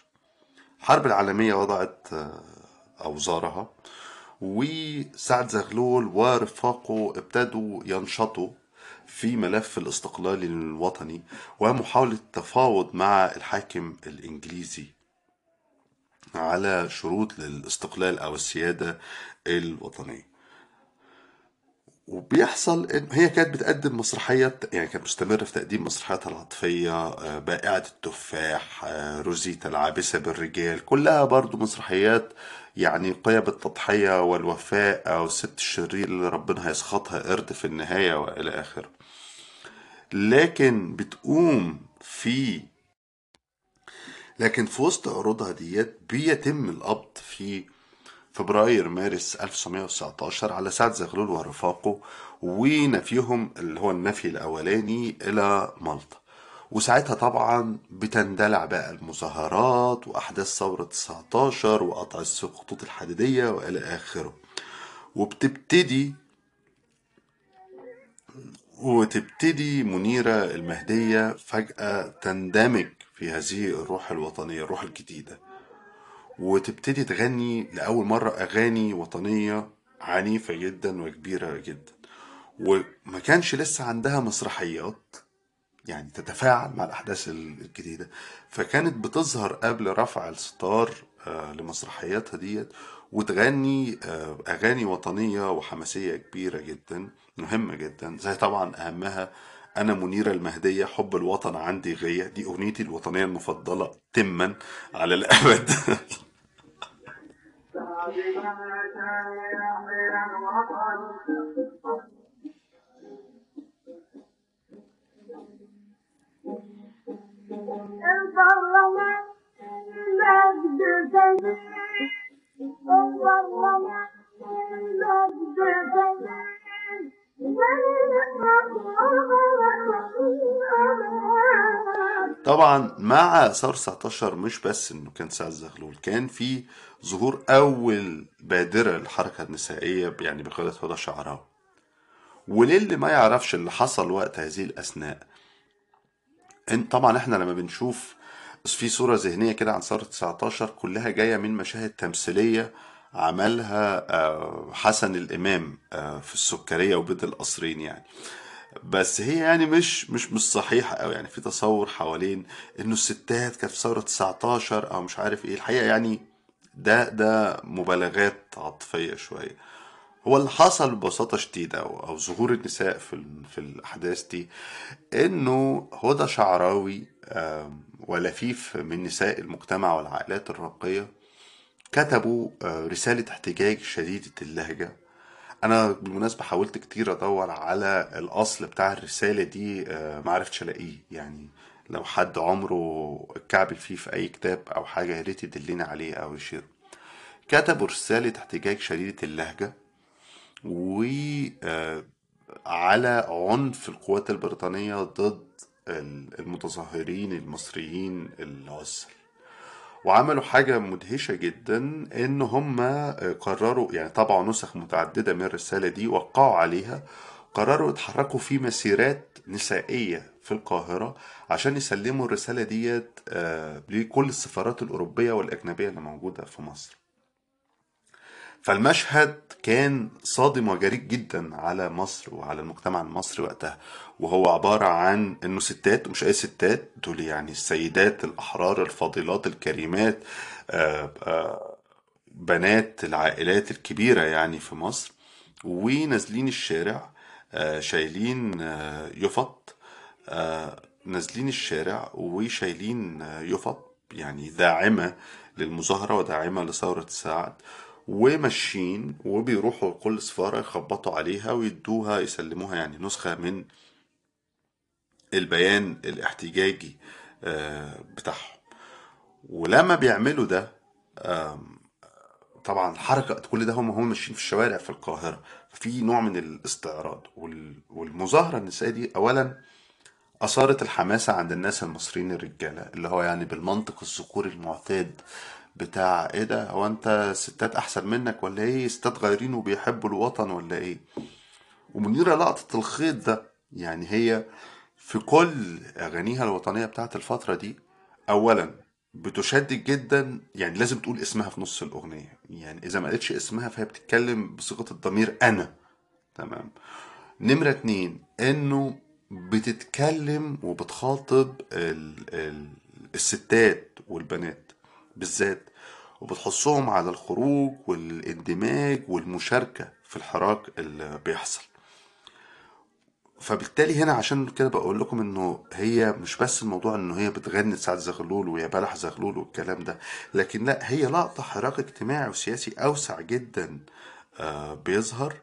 الحرب العالمية وضعت آه، أوزارها وسعد زغلول ورفاقه ابتدوا ينشطوا في ملف الاستقلال الوطني ومحاولة التفاوض مع الحاكم الإنجليزي. على شروط للاستقلال أو السيادة الوطنية. وبيحصل إن هي كانت بتقدم مسرحيات يعني كانت مستمرة في تقديم مسرحياتها العاطفية آه، بائعة التفاح آه، روزيتا العابسة بالرجال كلها برضو مسرحيات يعني قيم التضحية والوفاء أو الست الشرير اللي ربنا هيسخطها قرد في النهاية وإلى آخره. لكن بتقوم في لكن في وسط عروضها ديت بيتم القبض في فبراير مارس 1919 على سعد زغلول ورفاقه ونفيهم اللي هو النفي الأولاني إلى مالطا. وساعتها طبعا بتندلع بقى المظاهرات وأحداث ثورة 19 وقطع الخطوط الحديدية وإلى آخره. وبتبتدي وتبتدي منيرة المهدية فجأة تندمج في هذه الروح الوطنية الروح الجديدة. وتبتدي تغني لأول مرة أغاني وطنية عنيفة جدا وكبيرة جدا. وما كانش لسه عندها مسرحيات يعني تتفاعل مع الأحداث الجديدة. فكانت بتظهر قبل رفع الستار آه، لمسرحياتها ديت وتغني آه، أغاني وطنية وحماسية كبيرة جدا مهمة جدا زي طبعا أهمها أنا منيرة المهدية حب الوطن عندي غية. دي أغنيتي الوطنية المفضلة تما على الأبد. طبعا مع ثورة 19 مش بس إنه كان سعد زغلول كان في ظهور أول بادرة للحركة النسائية يعني بقيادة هدى شعراوي وللي ما يعرفش اللي حصل وقت هذه الأثناء؟ إن طبعا إحنا لما بنشوف في صورة ذهنية كده عن ثورة 19 كلها جاية من مشاهد تمثيلية عملها آه، حسن الإمام آه، في السكرية وبيت القصرين يعني. بس هي يعني مش مش مش صحيحة أوي يعني. في تصور حوالين إنه الستات كانت في ثورة 19 أو مش عارف إيه. الحقيقة يعني ده ده مبالغات عاطفية شوية. هو اللي حصل ببساطة شديدة أو, أو ظهور النساء في, في الأحداث دي إنه هدى شعراوي ولفيف من نساء المجتمع والعائلات الراقية كتبوا آه، رسالة احتجاج شديدة اللهجة. أنا بالمناسبة حاولت كتير أدور على الأصل بتاع الرسالة دي آه، معرفتش ألاقيه. يعني لو حد عمره اتكعبل فيه في أي كتاب أو حاجة يا ريت يدلني عليه أو يشير. كتبوا رسالة احتجاج شديدة اللهجة وعلى عنف القوات البريطانية ضد ال- المتظاهرين المصريين العسل وعملوا حاجة مدهشة جدا إن هم قرروا يعني طبعوا نسخ متعددة من الرسالة دي وقعوا عليها. قرروا يتحركوا في مسيرات نسائية في القاهرة عشان يسلموا الرسالة ديت آه، لكل السفارات الأوروبية والأجنبية اللي موجودة في مصر. فالمشهد كان صادم وجريء جدا على مصر وعلى المجتمع المصري وقتها. وهو عبارة عن إنه ستات ومش أي ستات دول يعني السيدات الأحرار الفاضلات الكريمات آه، آه، بنات العائلات الكبيرة يعني في مصر. ونازلين الشارع آه، شايلين يفط نازلين الشارع وشايلين يفط يعني داعمة للمظاهرة وداعمة لثورة السعد وماشيين وبيروحوا كل سفارة يخبطوا عليها ويدوها يسلموها يعني نسخة من البيان الاحتجاجي آه، بتاعهم. ولما بيعملوا ده طبعا الحركة كل ده هم هم ماشيين في الشوارع في القاهرة. في نوع من الاستعراض وال- والمظاهرة النسائية دي أولا أثارت الحماسة عند الناس المصريين الرجالة اللي هو يعني بالمنطق الذكوري المعتاد بتاع إيه ده؟ هو أنت ستات أحسن منك ولا إيه؟ ستات غيرين وبيحبوا الوطن ولا إيه؟ ومنيرة لقطت الخيط ده يعني هي في كل أغانيها الوطنية بتاعت الفترة دي اولا بتشدد جدا يعني لازم تقول اسمها في نص الأغنية. يعني إذا ما قالتش اسمها فهي بتتكلم بصيغة الضمير أنا. تمام؟ نمرة اتنين إنه بتتكلم وبتخاطب ال ال الستات والبنات. بالذات وبتحثهم على الخروج والإندماج والمشاركة في الحراك اللي بيحصل. فبالتالي هنا عشان كده بقول لكم إنه هي مش بس الموضوع إنه هي بتغني سعد زغلول ويا بلح زغلول والكلام ده لكن لأ هي لقطة حراك اجتماعي وسياسي أوسع جدا آه، بيظهر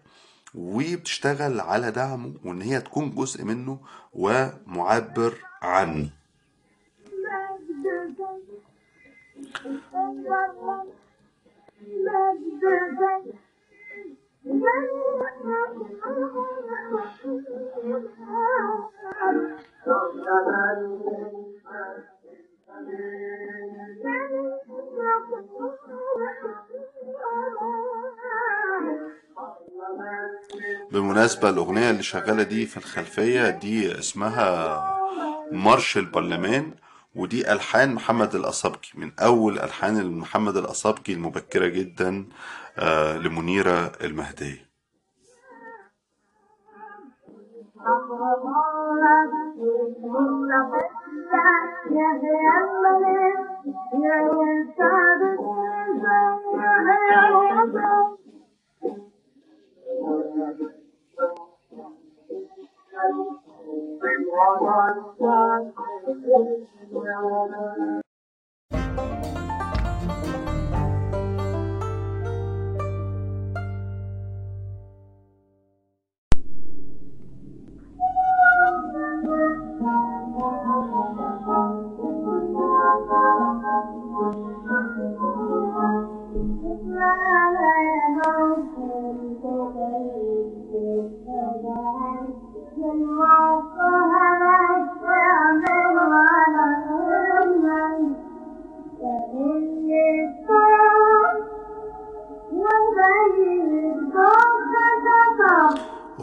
وبتشتغل على دعمه وإن هي تكون جزء منه ومعبر عنه. بالمناسبة الأغنية اللي شغالة دي في الخلفية دي اسمها مارش البرلمان ودي ألحان محمد الأصابجي من أول ألحان محمد الأصابجي المبكرة جدا آه، لمنيرة المهدية. They want us to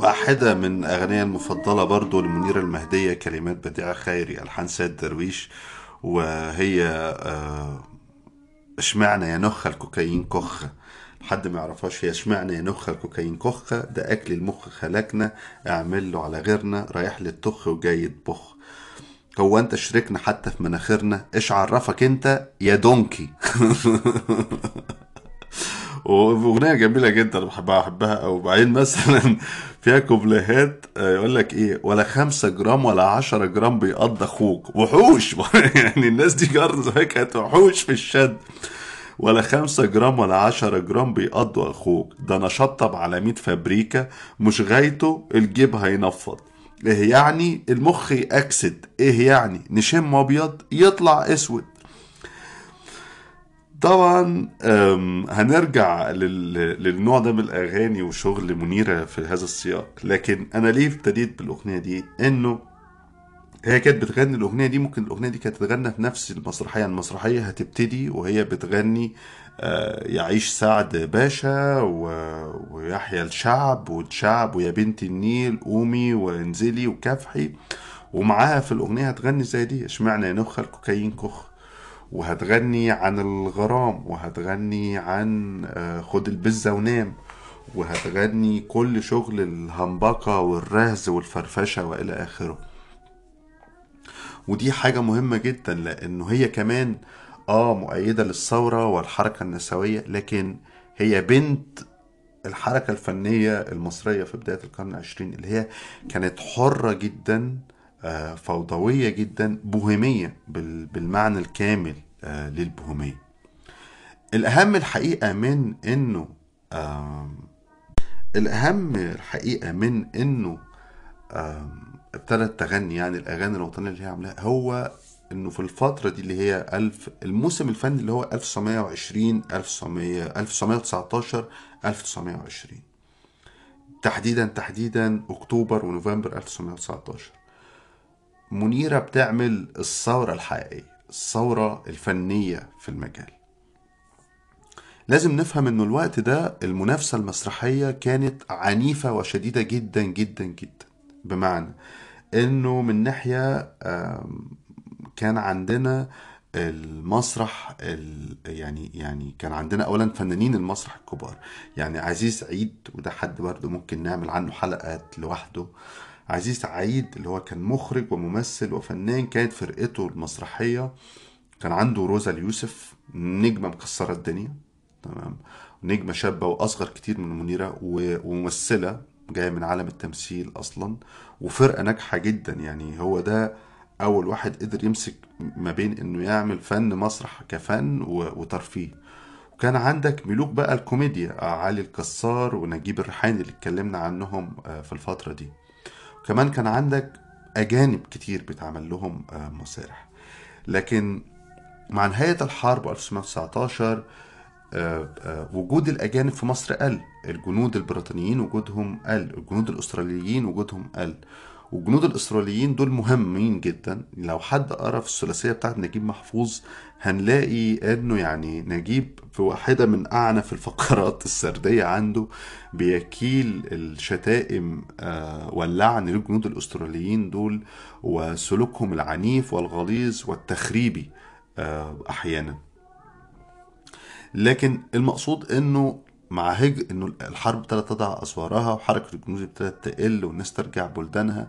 واحدة من أغنية المفضلة برضو لمنيرة المهدية كلمات بديعة خيري ألحان سيد درويش. وهي آه، اشمعنى يا نخ الكوكايين كخة حد ما يعرفهاش هي اشمعنى يا نخ الكوكايين كخة ده أكل المخ خلقنا اعمل له على غيرنا رايح للطخ وجاي يطبخ. هو أنت شركنا حتى في مناخيرنا إيش عرفك أنت يا دونكي؟ وأغنية جميلة جدا أنا بحبها بحبها أو بعدين مثلا فيها كوبليهات آه، يقول لك إيه ولا خمسة جرام ولا عشرة جرام بيقضى أخوك. وحوش. يعني الناس دي زمان كانت وحوش في الشد. ولا خمسة جرام ولا عشرة جرام بيقضوا أخوك. ده أنا شطب على ميت فابريكا. مش غايته الجيب هينفض. إيه يعني؟ المخ يأكسد. إيه يعني؟ نشم أبيض يطلع أسود. طبعا هنرجع لل- للنوع ده من الأغاني وشغل منيرة في هذا السياق. لكن أنا ليه ابتديت بالأغنية دي؟ إنه هي كانت بتغني الأغنية دي ممكن الأغنية دي كانت تتغنى في نفس المسرحية. المسرحية هتبتدي وهي بتغني آه، يعيش سعد باشا ويحيى الشعب والشعب ويا بنت النيل قومي وانزلي وكافحي. ومعاها في الأغنية هتغني زي دي. اشمعنى نخ الكوكايين كخ؟ وهتغني عن الغرام وهتغني عن آه، خد البزة ونام وهتغني كل شغل الهمبكة والرهز والفرفشة وإلى آخره. ودي حاجة مهمة جدا لأنه هي كمان آه مؤيدة للثورة والحركة النسوية لكن هي بنت الحركة الفنية المصرية في بداية القرن العشرين اللي هي كانت حرة جدا فوضوية جدا بوهيمية بال- بالمعنى الكامل آه، للبوهيمية الأهم الحقيقة من إنه الأهم الحقيقة من إنه ابتدت تغني يعني الأغاني الوطنية اللي هي عاملاها هو إنه في الفترة دي اللي هي ألف الموسم الفني اللي هو 1920 1900 1919 1920 تحديدا تحديدا أكتوبر ونوفمبر 1919 منيرة بتعمل الثورة الحقيقية الثورة الفنية في المجال. لازم نفهم إنه الوقت ده المنافسة المسرحية كانت عنيفة وشديدة جدا جدا جدا. بمعنى إنه من ناحية كان عندنا المسرح ال... يعني يعني كان عندنا اولا فنانين المسرح الكبار. يعني عزيز عيد وده حد برضه ممكن نعمل عنه حلقات لوحده. عزيز عيد اللي هو كان مخرج وممثل وفنان كانت فرقته المسرحية. كان عنده روزا اليوسف نجمة مكسرة الدنيا. تمام. نجمة شابة وأصغر كتير من منيرة وممثلة جاية من عالم التمثيل أصلا. وفرقة ناجحة جدا يعني. هو ده أول واحد قدر يمسك ما بين إنه يعمل فن مسرح كفن وترفيه. وكان عندك ملوك بقى الكوميديا علي الكسار ونجيب الريحاني اللي اتكلمنا عنهم آه، في الفترة دي. وكمان كان عندك أجانب كتير بيتعمل لهم آه، مسارح. لكن مع نهاية الحرب 1919 آه، آه، وجود الأجانب في مصر قل. الجنود البريطانيين وجودهم قل. الجنود الأستراليين وجودهم قل. والجنود الإسرائيليين دول مهمين جدا. لو حد قرأ في الثلاثية بتاعت نجيب محفوظ هنلاقي إنه يعني نجيب في واحدة من أعنف الفقرات السردية عنده بيكيل الشتائم آه، واللعن للجنود الأستراليين دول وسلوكهم العنيف والغليظ والتخريبي آه، أحيانا. لكن المقصود إنه مع هج إنه الحرب ابتدت تضع أسوارها وحركة الجنود ابتدت تقل والناس ترجع بلدانها.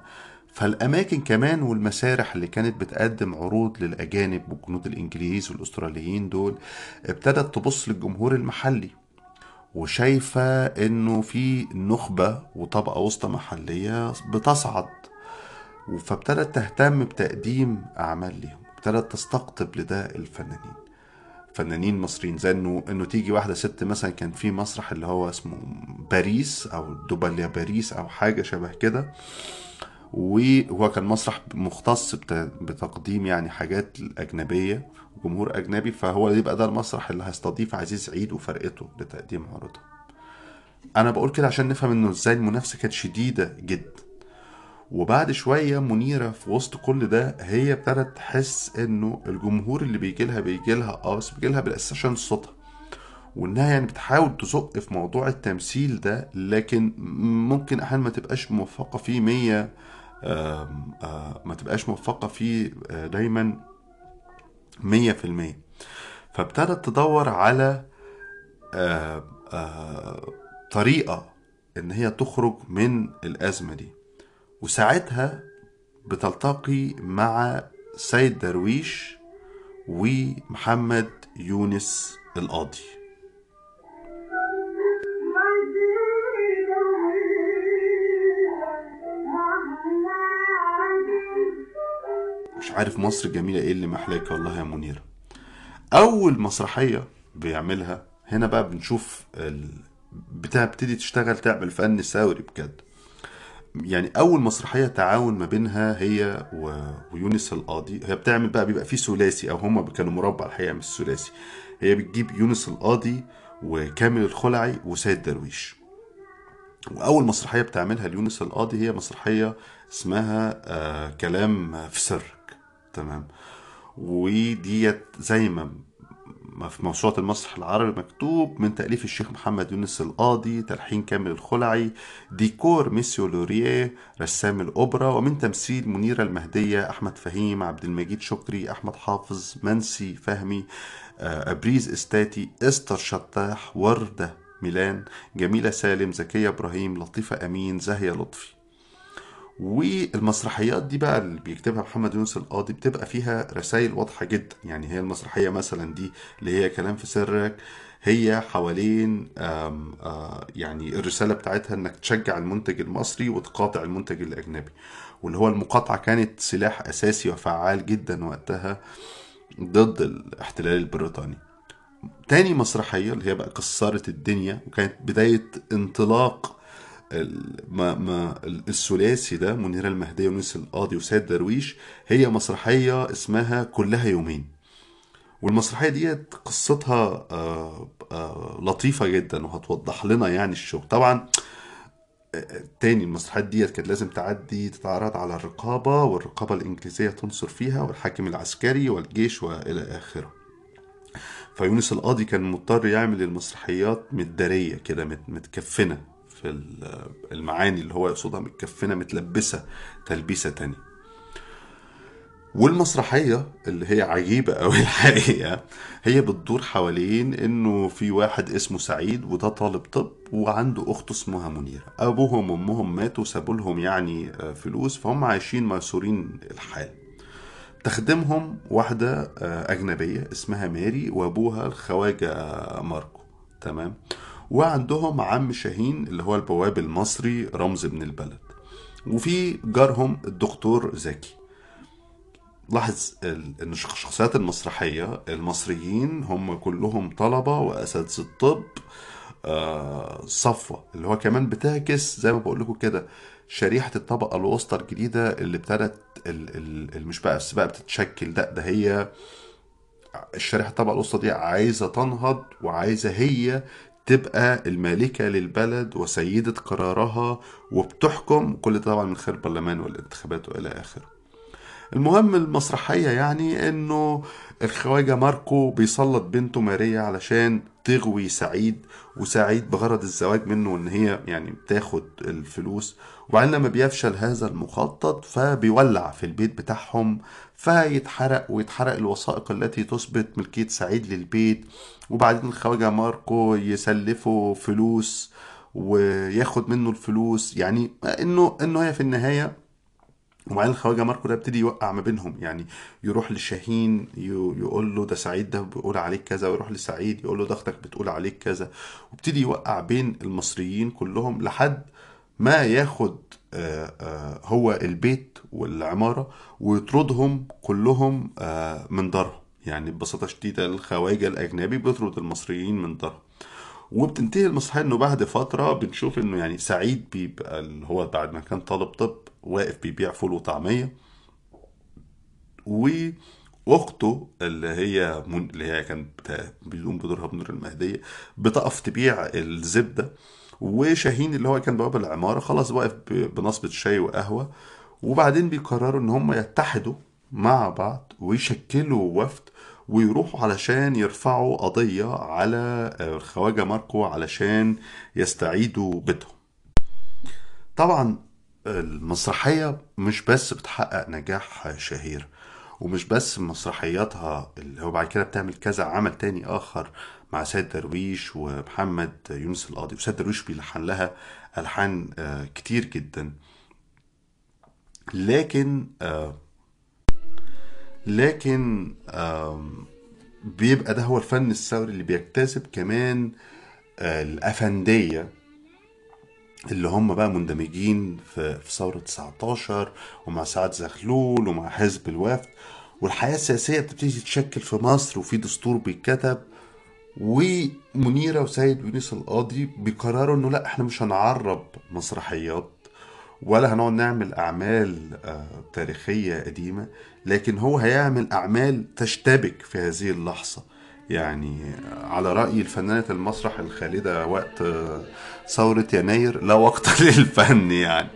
فالأماكن كمان والمسارح اللي كانت بتقدم عروض للأجانب والجنود الإنجليز والأستراليين دول ابتدت تبص للجمهور المحلي. وشايفة إنه في نخبة وطبقة وسطى محلية بتصعد. فابتدت تهتم بتقديم أعمال ليهم ابتدت تستقطب لده الفنانين. فنانين مصريين زي انه إنه تيجي واحدة ست مثلا كان في مسرح اللي هو اسمه باريس أو دوباليا باريس أو حاجة شبه كده. وهو كان مسرح مختص بت- بتقديم يعني حاجات أجنبية جمهور أجنبي. فهو يبقى ده المسرح اللي هيستضيف عزيز عيد وفرقته لتقديم عروضها أنا بقول كده عشان نفهم إنه إزاي المنافسة كانت شديدة جدا. وبعد شوية منيرة في وسط كل ده هي ابتدت تحس إنه الجمهور اللي بيجي لها بيجي لها آه بس بيجي لها بالاساس عشان صوتها. وإنها يعني بتحاول تزق في موضوع التمثيل ده لكن ممكن أحيانا ما تبقاش موفقة فيه مية آه، ما تبقاش موفقة فيه آه، دايما مية في المية. فابتدت تدور على آه، طريقة إن هي تخرج من الأزمة دي. وساعتها بتلتقي مع سيد درويش ومحمد يونس القاضي. مش عارف مصر الجميلة إيه اللي محلاك والله يا منيرة أول مسرحية بيعملها هنا بقى بنشوف ال... بتبتدي تشتغل تعمل فن ثوري بجد. يعني أول مسرحية تعاون ما بينها هي. ويونس القاضي. هي بتعمل بقى بيبقى في ثلاثي أو هم كانوا مربع الحقيقة مش ثلاثي. هي بتجيب يونس القاضي وكامل الخلعي وسيد درويش. وأول مسرحية بتعملها ليونس القاضي هي مسرحية اسمها آه كلام في سرك. تمام. وديت زي ما في موسوعة المسرح العربي مكتوب من تأليف الشيخ محمد يونس القاضي تلحين كامل الخلعي ديكور ميسيو لوريه رسام الأوبرا ومن تمثيل منيرة المهدية أحمد فهيم عبد المجيد شكري أحمد حافظ منسي فهمي آه، أبريز إستاتي إستر شطاح وردة ميلان جميلة سالم زكية إبراهيم لطيفة أمين زاهية لطفي. والمسرحيات دي بقى اللي بيكتبها محمد يونس القاضي بتبقى فيها رسائل واضحة جدا. يعني هي المسرحية مثلا دي اللي هي كلام في سرك هي حوالين آم يعني الرسالة بتاعتها إنك تشجع المنتج المصري وتقاطع المنتج الأجنبي. واللي هو المقاطعة كانت سلاح أساسي وفعال جدا وقتها ضد الاحتلال البريطاني. تاني مسرحية اللي هي بقى كسرت الدنيا وكانت بداية انطلاق ما ما الثلاثي ده منيرة المهدية ونيس القاضي وسيد درويش هي مسرحية اسمها كلها يومين. والمسرحية ديت قصتها آه، آه، لطيفة جدا وهتوضح لنا يعني الشغل طبعا آه، تاني المسرحيات ديت كانت لازم تعدي تتعرض على الرقابة والرقابة الإنجليزية تنصر فيها والحاكم العسكري والجيش وإلى آخره. فيونس القاضي كان مضطر يعمل المسرحيات متدارية كده مت- متكفنة. المعاني اللي هو يقصدها متكفنة متلبسة تلبيسة تانية والمسرحية اللي هي عجيبة أوي الحقيقة هي بتدور حوالين إنه في واحد اسمه سعيد وده طالب طب وعنده أخت اسمها منيرة. أبوهم وأمهم ماتوا سابوا لهم يعني آه، فلوس فهم عايشين ميسورين الحال. تخدمهم واحدة آه، أجنبية اسمها ماري وأبوها الخواجة ماركو. تمام؟ وعندهم عم شاهين اللي هو البواب المصري رمز ابن البلد. وفي جارهم الدكتور زكي. لاحظ إن الشخصيات المسرحية المصريين هم كلهم طلبة وأساتذة طب آه، صفوة. اللي هو كمان بتعكس زي ما بقول لكم كده شريحة الطبقة الوسطى الجديدة اللي ابتدت مش بقى بس بقى بتتشكل. ده ده هي الشريحة الطبقة الوسطى دي عايزة تنهض وعايزة هي تبقى المالكة للبلد وسيدة قرارها وبتحكم. كل طبعا من خلال البرلمان والانتخابات وإلى آخره. المهم المسرحية يعني إنه الخواجة ماركو بيسلط بنته ماريا علشان تغوي سعيد وسعيد بغرض الزواج منه إن هي يعني بتاخد الفلوس. وبعدين لما بيفشل هذا المخطط فبيولع في البيت بتاعهم فيتحرق ويتحرق الوثائق التي تثبت ملكية سعيد للبيت. وبعدين الخواجة ماركو يسلفه فلوس وياخد منه الفلوس. يعني انه إنه هي في النهاية وبعدين الخواجة ماركو ده ابتدي يوقع ما بينهم. يعني يروح لشاهين يقول له ده سعيد ده بيقول عليك كذا ويروح لسعيد يقول له أختك بتقول عليك كذا. وابتدي يوقع بين المصريين كلهم لحد ما ياخد آه، آه، هو البيت والعمارة ويطردهم كلهم آه، من دارهم. يعني ببساطة شديدة الخواجة الأجنبي بيطرد المصريين من دارهم وبتنتهي المسرحية إنه بعد فترة بنشوف إنه يعني سعيد بيبقى اللي هو بعد ما كان طالب طب واقف بيبيع فول وطعمية. وأخته اللي هي من... اللي هي كانت بتا- بيقوم بدورها بنور المهدية بتقف تبيع الزبدة. وشاهين اللي هو كان بواب العمارة خلاص واقف بنصبة شاي وقهوة. وبعدين بيقرروا إن هم يتحدوا مع بعض ويشكلوا وفد ويروحوا علشان يرفعوا قضية على الخواجة ماركو علشان يستعيدوا بيتهم. طبعا المسرحية مش بس بتحقق نجاح شهير ومش بس مسرحياتها اللي هو بعد كده بتعمل كذا عمل تاني آخر مع سيد درويش ومحمد يونس القاضي. وسيد درويش بيلحن لها ألحان آه، كتير جدا. لكن آه، لكن بيبقى ده هو الفن الثوري اللي بيجتذب كمان آه، الأفندية اللي هم بقى مندمجين في في ثورة 19 ومع سعد زغلول ومع حزب الوفد. والحياة السياسية بتبتدي تتشكل في مصر وفي دستور بيتكتب. ومنيرة وسيد يونس القاضي بيقرروا إنه لا إحنا مش هنعرب مسرحيات ولا هنقعد نعمل أعمال آه، تاريخية قديمة. لكن هو هيعمل أعمال تشتبك في هذه اللحظة. يعني على رأي الفنانة المسرح الخالدة وقت ثورة يناير لا وقت للفن يعني.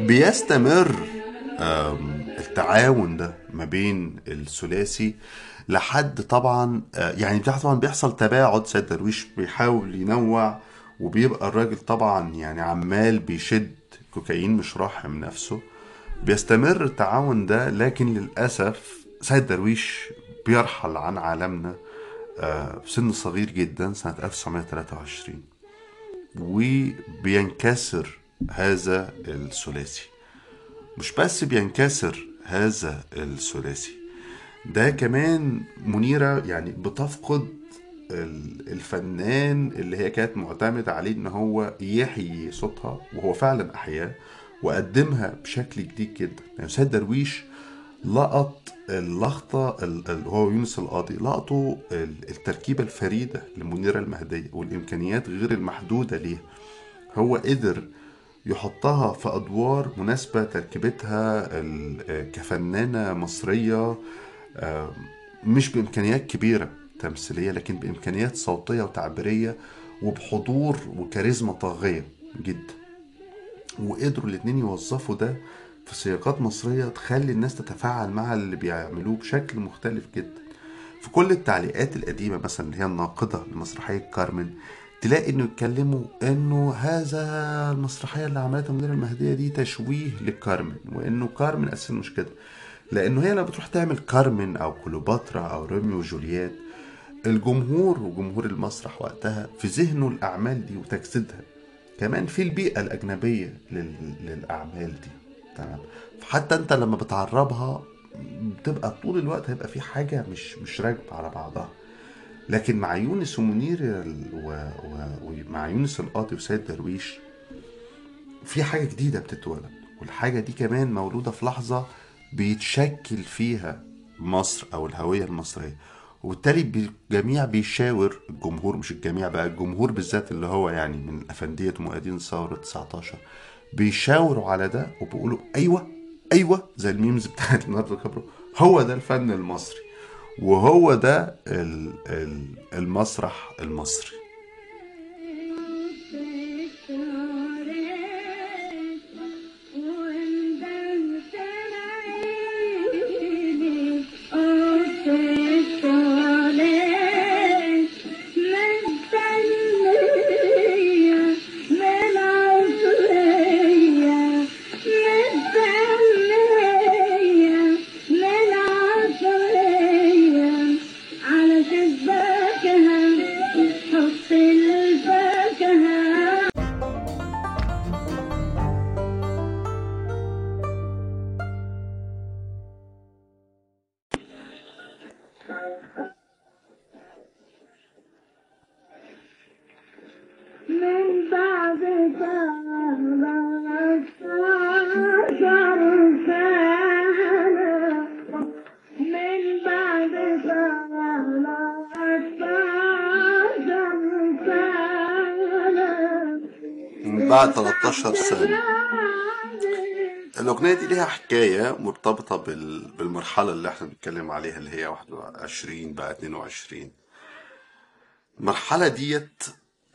بيستمر التعاون ده ما بين الثلاثي لحد طبعا آه، يعني طبعا بيحصل تباعد سيد درويش بيحاول ينوع وبيبقى الراجل طبعا يعني عمال بيشد كوكايين مش راحم نفسه بيستمر التعاون ده لكن للأسف سيد درويش بيرحل عن عالمنا آه، في سن صغير جدا سنة 1923 وبينكسر هذا الثلاثي. مش بس بينكسر هذا الثلاثي ده كمان منيرة يعني بتفقد الفنان اللي هي كانت معتمدة عليه إن هو يحيي صوتها وهو فعلا أحياه وقدمها بشكل جديد جدا. يعني سيد درويش لقط اللقطة ال- ال- هو يونس القاضي لقطوا ال- التركيبة الفريدة لمنيرة المهدية والإمكانيات غير المحدودة ليها. هو قدر يحطها في أدوار مناسبة تركيبتها كفنانة مصرية مش بإمكانيات كبيرة. تمثيلية لكن بإمكانيات صوتية وتعبيرية وبحضور وكاريزما طاغية جدا. وقدروا الاتنين يوظفوا ده في سياقات مصرية تخلي الناس تتفاعل مع اللي بيعملوه بشكل مختلف جدا. في كل التعليقات القديمة مثلا اللي هي الناقدة لمسرحية كارمن تلاقي إنه يتكلموا إنه هذا المسرحية اللي عملتها منيرة المهدية دي تشويه لكارمن وإنه كارمن أساسا مش كده. لأنه هي لما بتروح تعمل كارمن أو كليوباترا أو روميو وجولييت الجمهور وجمهور المسرح وقتها في ذهنه الأعمال دي وتجسيدها. كمان في البيئة الأجنبية لل... للأعمال دي. تمام؟ فحتى أنت لما بتعربها بتبقى طول الوقت هيبقى في حاجة مش مش راكبة على بعضها. لكن مع يونس ومنير. ومع يونس القاضي وسيد درويش في حاجة جديدة بتتولد. والحاجة دي كمان مولودة في لحظة بيتشكل فيها مصر أو الهوية المصرية. وبالتالي الجميع بيشاور الجمهور مش الجميع بقى الجمهور بالذات اللي هو يعني من أفندية مؤيدين ثورة 19 بيشاوروا على ده وبيقولوا أيوة أيوة زي ال memes بتاعت ليوناردو كابرو هو ده الفن المصري وهو ده ال- ال- المسرح المصري. 13 سنة. الأغنية دي ليها حكاية مرتبطة بال... بالمرحلة اللي إحنا بنتكلم عليها اللي هي 21 بقى 22 المرحلة ديت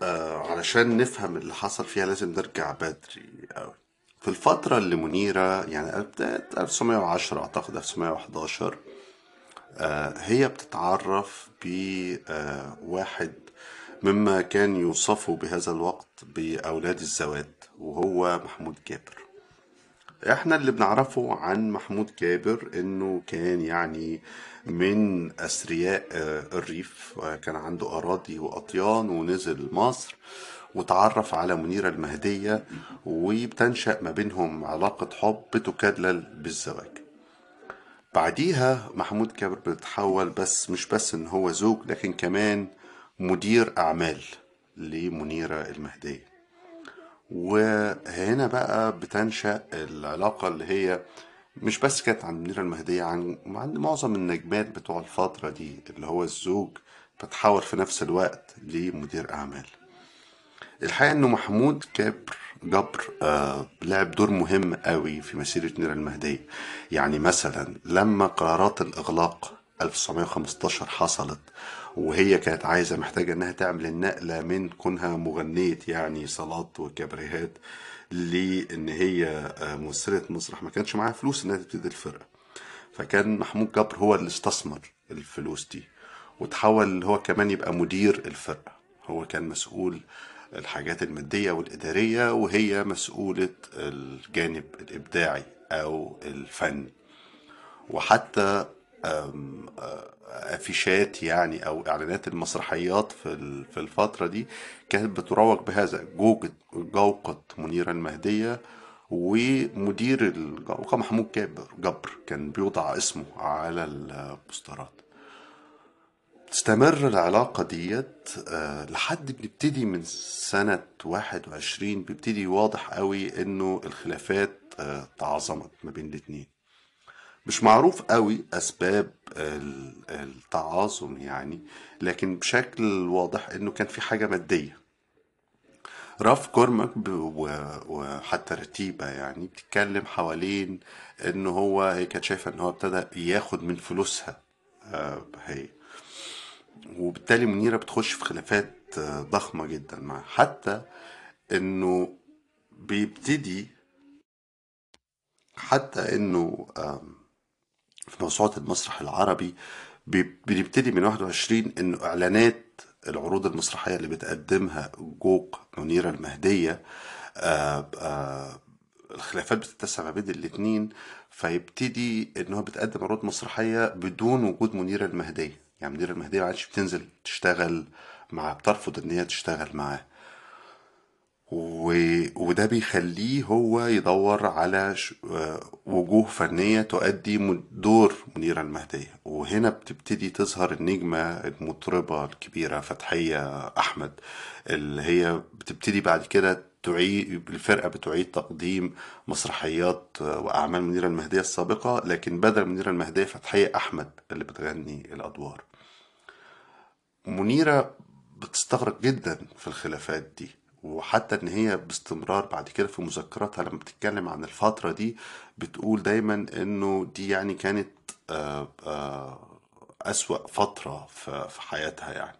آه علشان نفهم اللي حصل فيها لازم نرجع بدري أوي. في الفترة اللي منيرة يعني بداية 1910 أعتقد 1911 آه هي بتتعرف بواحد مما كان يوصف بهذا الوقت بأولاد الزواد وهو محمود جابر إحنا اللي بنعرفه عن محمود جابر إنه كان يعني من أثرياء آه، الريف وكان عنده أراضي وأطيان ونزل مصر وتعرف على منيرة المهدية وبتنشأ ما بينهم علاقة حب تكلل بالزواج. بعديها محمود كابر بيتحول بس مش بس إن هو زوج لكن كمان مدير أعمال لمنيرة المهدية وهنا بقى بتنشأ العلاقة اللي هي مش بس كانت عن منيرة المهدية عن عن معظم النجمات بتوع الفترة دي اللي هو الزوج بتحول في نفس الوقت لمدير أعمال. الحقيقة إنه محمود كابر جبر آه لعب دور مهم قوي في مسيرة منيرة المهدية يعني مثلا لما قرارات الإغلاق 1915 حصلت وهي كانت عايزة محتاجة إنها تعمل النقلة من كونها مغنية يعني صالات وكابريهات لإن هي آه، ممثلة مسرح ما كانش معاها فلوس إنها تبتدي الفرقة. فكان محمود جبر هو اللي استثمر الفلوس دي وتحول هو كمان يبقى مدير الفرقة. هو كان مسؤول الحاجات المادية والإدارية وهي مسؤولة الجانب الإبداعي أو الفن وحتى آفيشات يعني أو إعلانات المسرحيات في في الفترة دي كانت بتروج بهذا جوجة جوقة منيرة المهدية ومدير الجوقة محمود جابر جبر كان بيوضع اسمه على البوسترات. تستمر العلاقة ديت آه، لحد بنبتدي من سنة 21 بيبتدي واضح قوي إنه الخلافات آه، تعاظمت ما بين الاتنين. مش معروف قوي أسباب ال- التعاظم يعني لكن بشكل واضح إنه كان في حاجة مادية. راف و- وحتى رتيبة يعني بتتكلم حوالين إنه هو هي كانت شايفة إن هو ابتدى ياخد من فلوسها آه، هي. وبالتالي منيرة بتخش في خلافات آه، ضخمة جدا معاه حتى إنه بيبتدي حتى إنه في موسوعة المسرح العربي بي- بنبتدي من 21 انه إعلانات العروض المسرحية اللي بتقدمها جوق منيرة المهدية آه، آه، الخلافات بتتسع ما بين الاتنين فيبتدي إن هو بتقدم عروض مسرحية بدون وجود منيرة المهدية. يعني منيرة المهدية ما عادش بتنزل تشتغل معاه بترفض إن هي تشتغل معاه و... وده بيخليه هو يدور على ش... آه، وجوه فنية تؤدي دور منيرة المهدية. وهنا بتبتدي تظهر النجمة المطربة الكبيرة فتحية أحمد اللي هي بتبتدي بعد كده تعيد الفرقة بتعيد تقديم مسرحيات آه، وأعمال منيرة المهدية السابقة لكن بدل منيرة المهدية فتحية أحمد اللي بتغني الأدوار. منيرة بتستغرق جدا في الخلافات دي. وحتى إن هي باستمرار بعد كده في مذكراتها لما بتتكلم عن الفترة دي بتقول دايما إنه دي يعني كانت آه، آه، أسوأ فترة في حياتها يعني.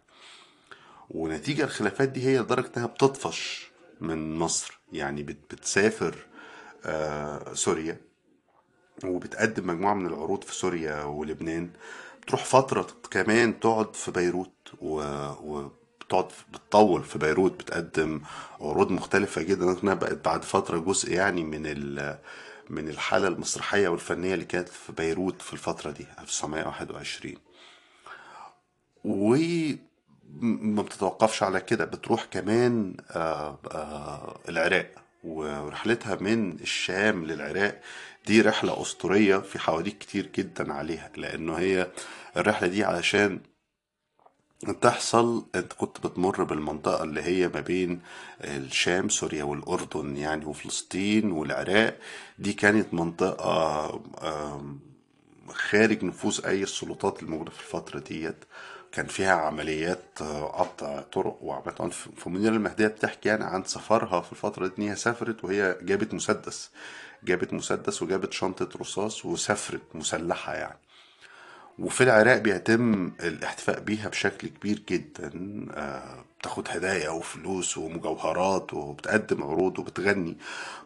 ونتيجة الخلافات دي هي لدرجة إنها بتطفش من مصر. يعني بت- بتسافر آه، سوريا وبتقدم مجموعة من العروض في سوريا ولبنان. بتروح فترة كمان تقعد في بيروت و... وبتقعد بتطول في بيروت بتقدم عروض مختلفة جدا انها بقت بعد فترة جزء يعني من. من الحالة المسرحية والفنية اللي كانت في بيروت في الفترة دي 1921 وما بتتوقفش على كده بتروح كمان آه، آه، العراق ورحلتها من الشام للعراق دي رحلة أسطورية في حواديت كتير جدا عليها لأنه هي الرحلة دي علشان تحصل انت كنت بتمر بالمنطقة اللي هي ما بين الشام سوريا والأردن يعني وفلسطين والعراق. دي كانت منطقة خارج نفوذ أي السلطات الموجودة في الفترة ديت. كان فيها عمليات آه، قطع طرق وعمليات عنف. فمنيرة المهدية بتحكي يعني عن سفرها في الفترة دي إن هي سافرت وهي جابت مسدس. جابت مسدس وجابت شنطة رصاص وسافرت مسلحة يعني. وفي العراق بيتم الاحتفاء بيها بشكل كبير جدا آه، بتاخد هدايا وفلوس ومجوهرات وبتقدم عروض وبتغني.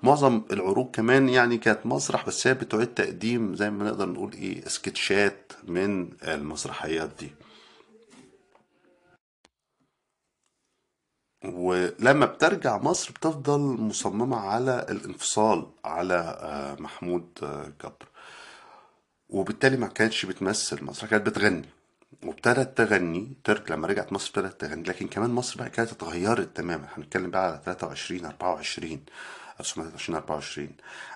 معظم العروض كمان يعني كانت مسرح بس هي بتعيد تقديم زي ما نقدر نقول إيه سكتشات من المسرحيات دي. ولما بترجع مصر بتفضل مصممة على الانفصال على آه، محمود آه، جبر. وبالتالي ما كانتش بتمثل مصر كانت بتغني. وابتدت تغني ترك لما رجعت مصر ابتدت تغني. لكن كمان مصر بقى كانت اتغيرت تماما. هنتكلم بقى على 23 24 1923 24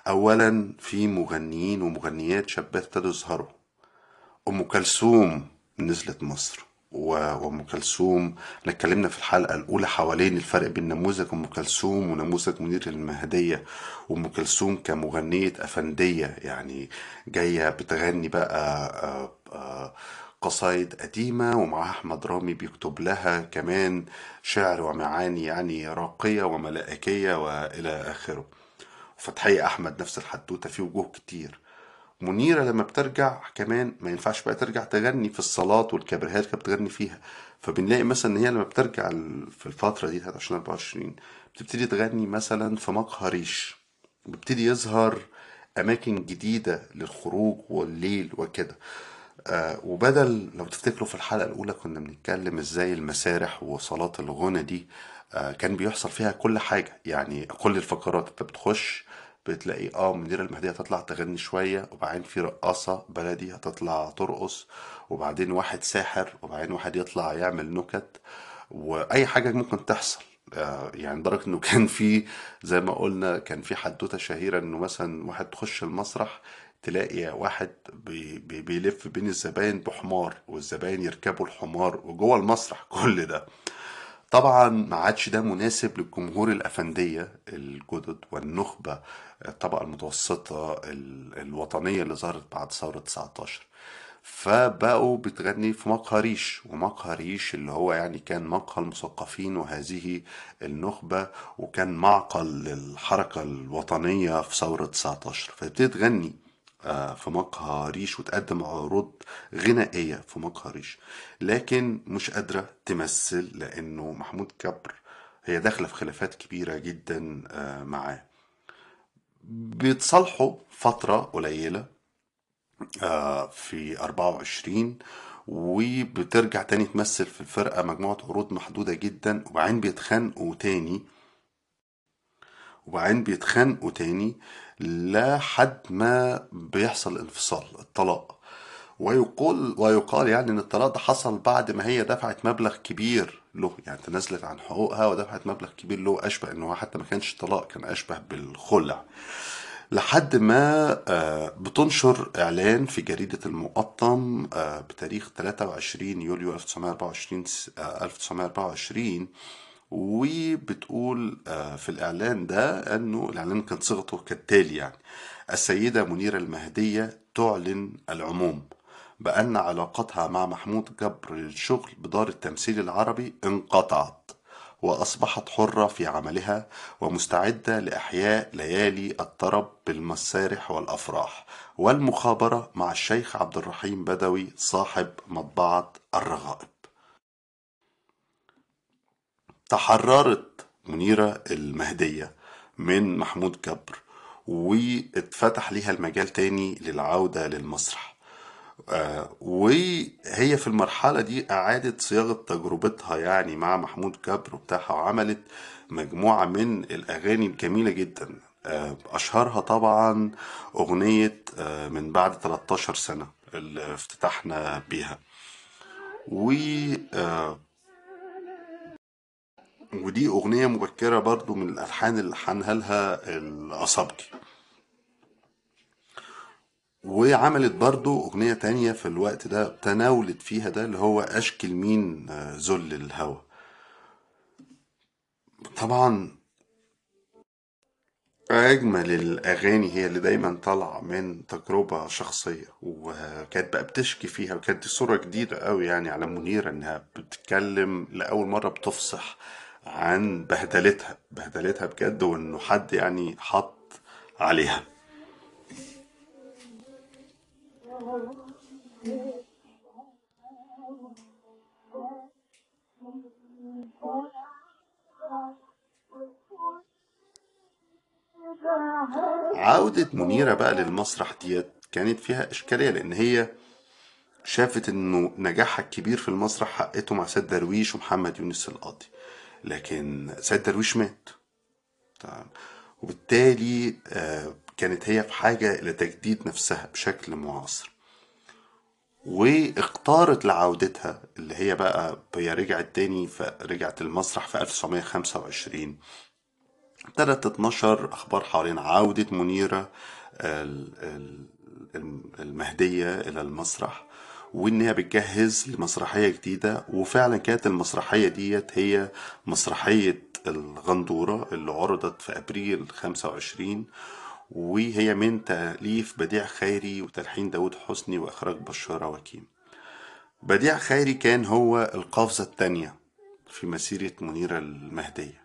اولا في مغنيين ومغنيات شابات ابتدوا يظهروا. أم كلثوم نزلت مصر. و- وأم كلثوم. إحنا اتكلمنا في الحلقة الأولى حوالين الفرق بين نموذج أم كلثوم ونموذج منير المهدية. وأم كلثوم كمغنية أفندية يعني جاية بتغني بقى آه، آه، قصايد قديمة ومعاها أحمد رامي بيكتب لها كمان شعر ومعاني يعني راقية وملائكية وإلى آخره. فتحية أحمد نفس الحدوتة في وجوه كتير. منيرة لما بترجع كمان ما ينفعش بقى ترجع تغني في الصالات والكبريهات اللي كانت بتغني فيها. فبنلاقي مثلا إن هي لما بترجع في الفترة دي 23 24 بتبتدي تغني مثلا في مقهى ريش. بيبتدي يظهر أماكن جديدة للخروج والليل وكده. آه وبدل لو تفتكروا في الحلقة الأولى كنا بنتكلم إزاي المسارح وصالات الغنى دي آه كان بيحصل فيها كل حاجة. يعني كل الفقرات. أنت بتخش بتلاقي آه منيرة المهدية هتطلع تغني شوية وبعدين في رقاصة بلدي هتطلع ترقص وبعدين واحد ساحر وبعدين واحد يطلع يعمل نكت وأي حاجة ممكن تحصل. آه، يعني لدرجة إنه كان في زي ما قلنا كان في حدوتة شهيرة إنه مثلا واحد تخش المسرح تلاقي واحد بي بي بيلف بين الزباين بحمار والزباين يركبوا الحمار وجوه المسرح كل ده. طبعا ما عادش ده مناسب للجمهور الأفندية الجدد والنخبة الطبقة المتوسطة ال- الوطنية اللي ظهرت بعد ثورة 19 فبقوا بتغني في مقهى ريش ومقهى ريش اللي هو يعني كان مقهى المثقفين وهذه النخبة وكان معقل للحركة الوطنية في ثورة 19 فبتبتدي تغني آه، في مقهى ريش وتقدم عروض غنائية في مقهى ريش لكن مش قادرة تمثل لأنه محمود كبر هي داخلة في خلافات كبيرة جدا آه، معاه. بيتصالحوا فترة قليلة آه، في 24 وبترجع تاني تمثل في الفرقة مجموعة عروض محدودة جدا وبعدين بيتخانقوا تاني. وبعدين بيتخانقوا تاني لحد ما بيحصل انفصال الطلاق. ويقول ويقال يعني إن الطلاق ده حصل بعد ما هي دفعت مبلغ كبير له يعني تنازلت عن حقوقها ودفعت مبلغ كبير له أشبه انه هو حتى ما كانش طلاق كان أشبه بالخلع. لحد ما آه، بتنشر إعلان في جريدة المقطم آه، بتاريخ 23 يوليو 1924 س- آه، 1924 وبتقول في الإعلان ده أنه الإعلان كان صيغته كالتالي يعني السيدة منيرة المهدية تعلن العموم. بأن علاقتها مع محمود جبر للشغل بدار التمثيل العربي انقطعت وأصبحت حرة في عملها ومستعدة لإحياء ليالي الطرب بالمسارح والأفراح والمخابرة مع الشيخ عبد الرحيم بدوي صاحب مطبعة الرغائب. تحررت منيرة المهدية من محمود جبر واتفتح ليها المجال تاني للعودة للمسرح. وهي في المرحلة دي أعادت صياغة تجربتها يعني مع محمود جبر وبتاعها وعملت مجموعة من الأغاني الجميلة جدا. آه، أشهرها طبعا أغنية آه، من بعد 13 سنة اللي افتتحنا بيها. و آه، ودي أغنية مبكرة برضو من الألحان اللي حنها لها الأصابجي وعملت برضو أغنية تانية في الوقت ده تناولت فيها ده اللي هو أشكي لمين آه، ذل الهوى. طبعا أجمل الأغاني هي اللي دايما طالعة من تجربة شخصية وكانت بقى بتشكي فيها وكانت صورة جديدة قوي يعني على منيرة إنها بتتكلم لأول مرة بتفصح عن بهدلتها بهدلتها بجد وإنه حد يعني حط عليها. عودة منيرة بقى للمسرح ديت كانت فيها إشكالية لأن هي شافت إنه نجاحها الكبير في المسرح حققته مع سيد درويش ومحمد يونس القاضي. لكن سيد درويش مات. وبالتالي آه، كانت هي في حاجة إلى تجديد نفسها بشكل معاصر. واختارت لعودتها اللي هي بقى هي رجعت تاني فرجعت المسرح في 1925 ابتدت تتنشر أخبار حوالين عودة منيرة ال- ال- المهدية إلى المسرح وإن هي بتجهز لمسرحية جديدة وفعلا كانت المسرحية ديت هي مسرحية الغندورة اللي عرضت في أبريل 25 وهي من تأليف بديع خيري وتلحين داود حسني وإخراج بشاره وكيم بديع خيري كان هو القفزة الثانية في مسيرة منيره المهدية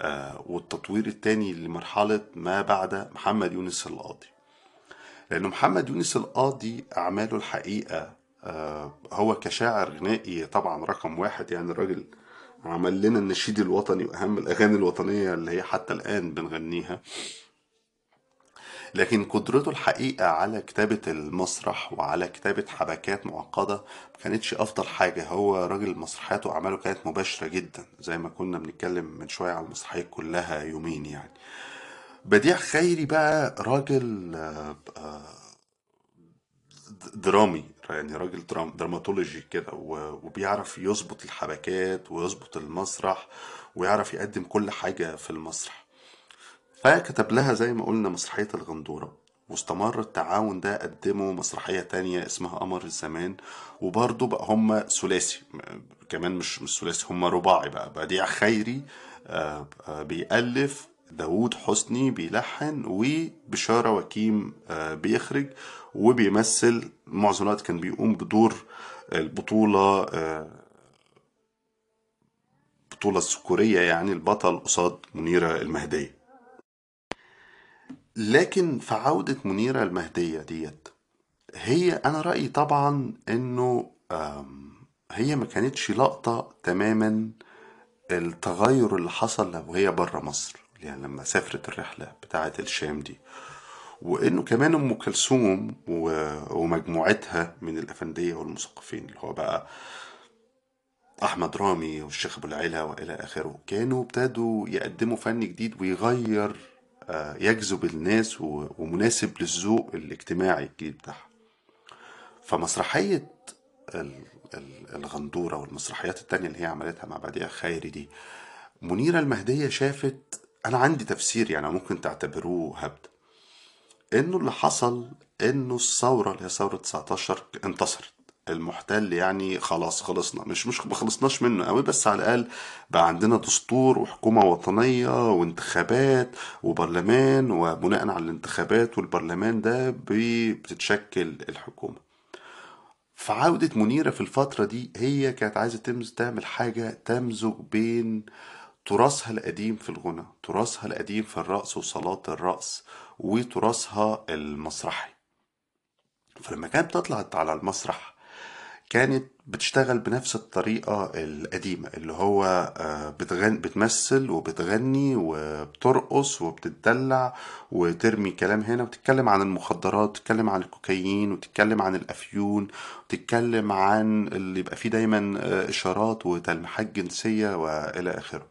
آه والتطوير الثاني لمرحلة ما بعد محمد يونس القاضي. لأنه محمد يونس القاضي أعماله الحقيقة آه، هو كشاعر غنائي طبعا رقم واحد يعني الراجل عمل لنا النشيد الوطني وأهم الأغاني الوطنية اللي هي حتى الآن بنغنيها. لكن قدرته الحقيقة على كتابة المسرح وعلى كتابة حبكات معقدة ما كانتش أفضل حاجة. هو راجل مسرحياته وأعماله كانت مباشرة جدا زي ما كنا بنتكلم من شوية على المسرحيات كلها يومين يعني. بديع خيري بقى راجل آه، درامي يعني راجل درام دراماتولوجي كده وبيعرف يظبط الحبكات ويظبط المسرح ويعرف يقدم كل حاجة في المسرح. فكتب لها زي ما قلنا مسرحية الغندورة. واستمر التعاون ده قدموا مسرحية تانية اسمها قمر الزمان وبرضه بقى هما ثلاثي. كمان مش مش ثلاثي هما رباعي بقى. بديع خيري آه، آه، بيألف داوود حسني بيلحن وبشارة وكيم آه، بيخرج وبيمثل. معظم الوقت كان بيقوم بدور البطولة البطولة الذكورية يعني البطل قصاد منيرة المهدية. لكن في عودة منيرة المهدية ديت هي أنا رأيي طبعا إنه هي ما كانتش لقطة تماما التغير اللي حصل وهي بره مصر يعني لما سافرت الرحلة بتاعة الشام دي. وإنه كمان أم كلثوم ومجموعتها من الأفندية والمثقفين اللي هو بقى أحمد رامي والشيخ أبو العلا وإلى آخره كانوا ابتدوا يقدموا فن جديد ويغير يجذب الناس ومناسب للذوق الاجتماعي الجديد بتاعها فمسرحية ال- ال- الغندورة والمسرحيات التانية اللي هي عملتها مع بديع خيري دي منيرة المهدية شافت أنا عندي تفسير يعني ممكن تعتبروه هبد إنه اللي حصل إنه الثورة اللي هي ثورة 19 انتصرت. المحتل يعني خلاص خلصنا. مش مش ما خلصناش منه قوي بس على الأقل بقى عندنا دستور وحكومة وطنية وانتخابات وبرلمان وبناء على الانتخابات والبرلمان ده بتتشكل الحكومة. فعودة منيرة في الفترة دي هي كانت عايزة تمز تعمل حاجة تمزج بين تراثها القديم في الغنى تراثها القديم في الرقص وصلاة الرقص وتراثها المسرحي. فلما كانت بتطلع على المسرح كانت بتشتغل بنفس الطريقة القديمة اللي هو آه، بتغن بتمثل وبتغني وبترقص وبتدلع وترمي كلام هنا وتتكلم عن المخدرات وتتكلم عن الكوكايين وتتكلم عن الأفيون وتتكلم عن اللي يبقى فيه دايما آه، إشارات وتلميحات جنسية وإلى آخره.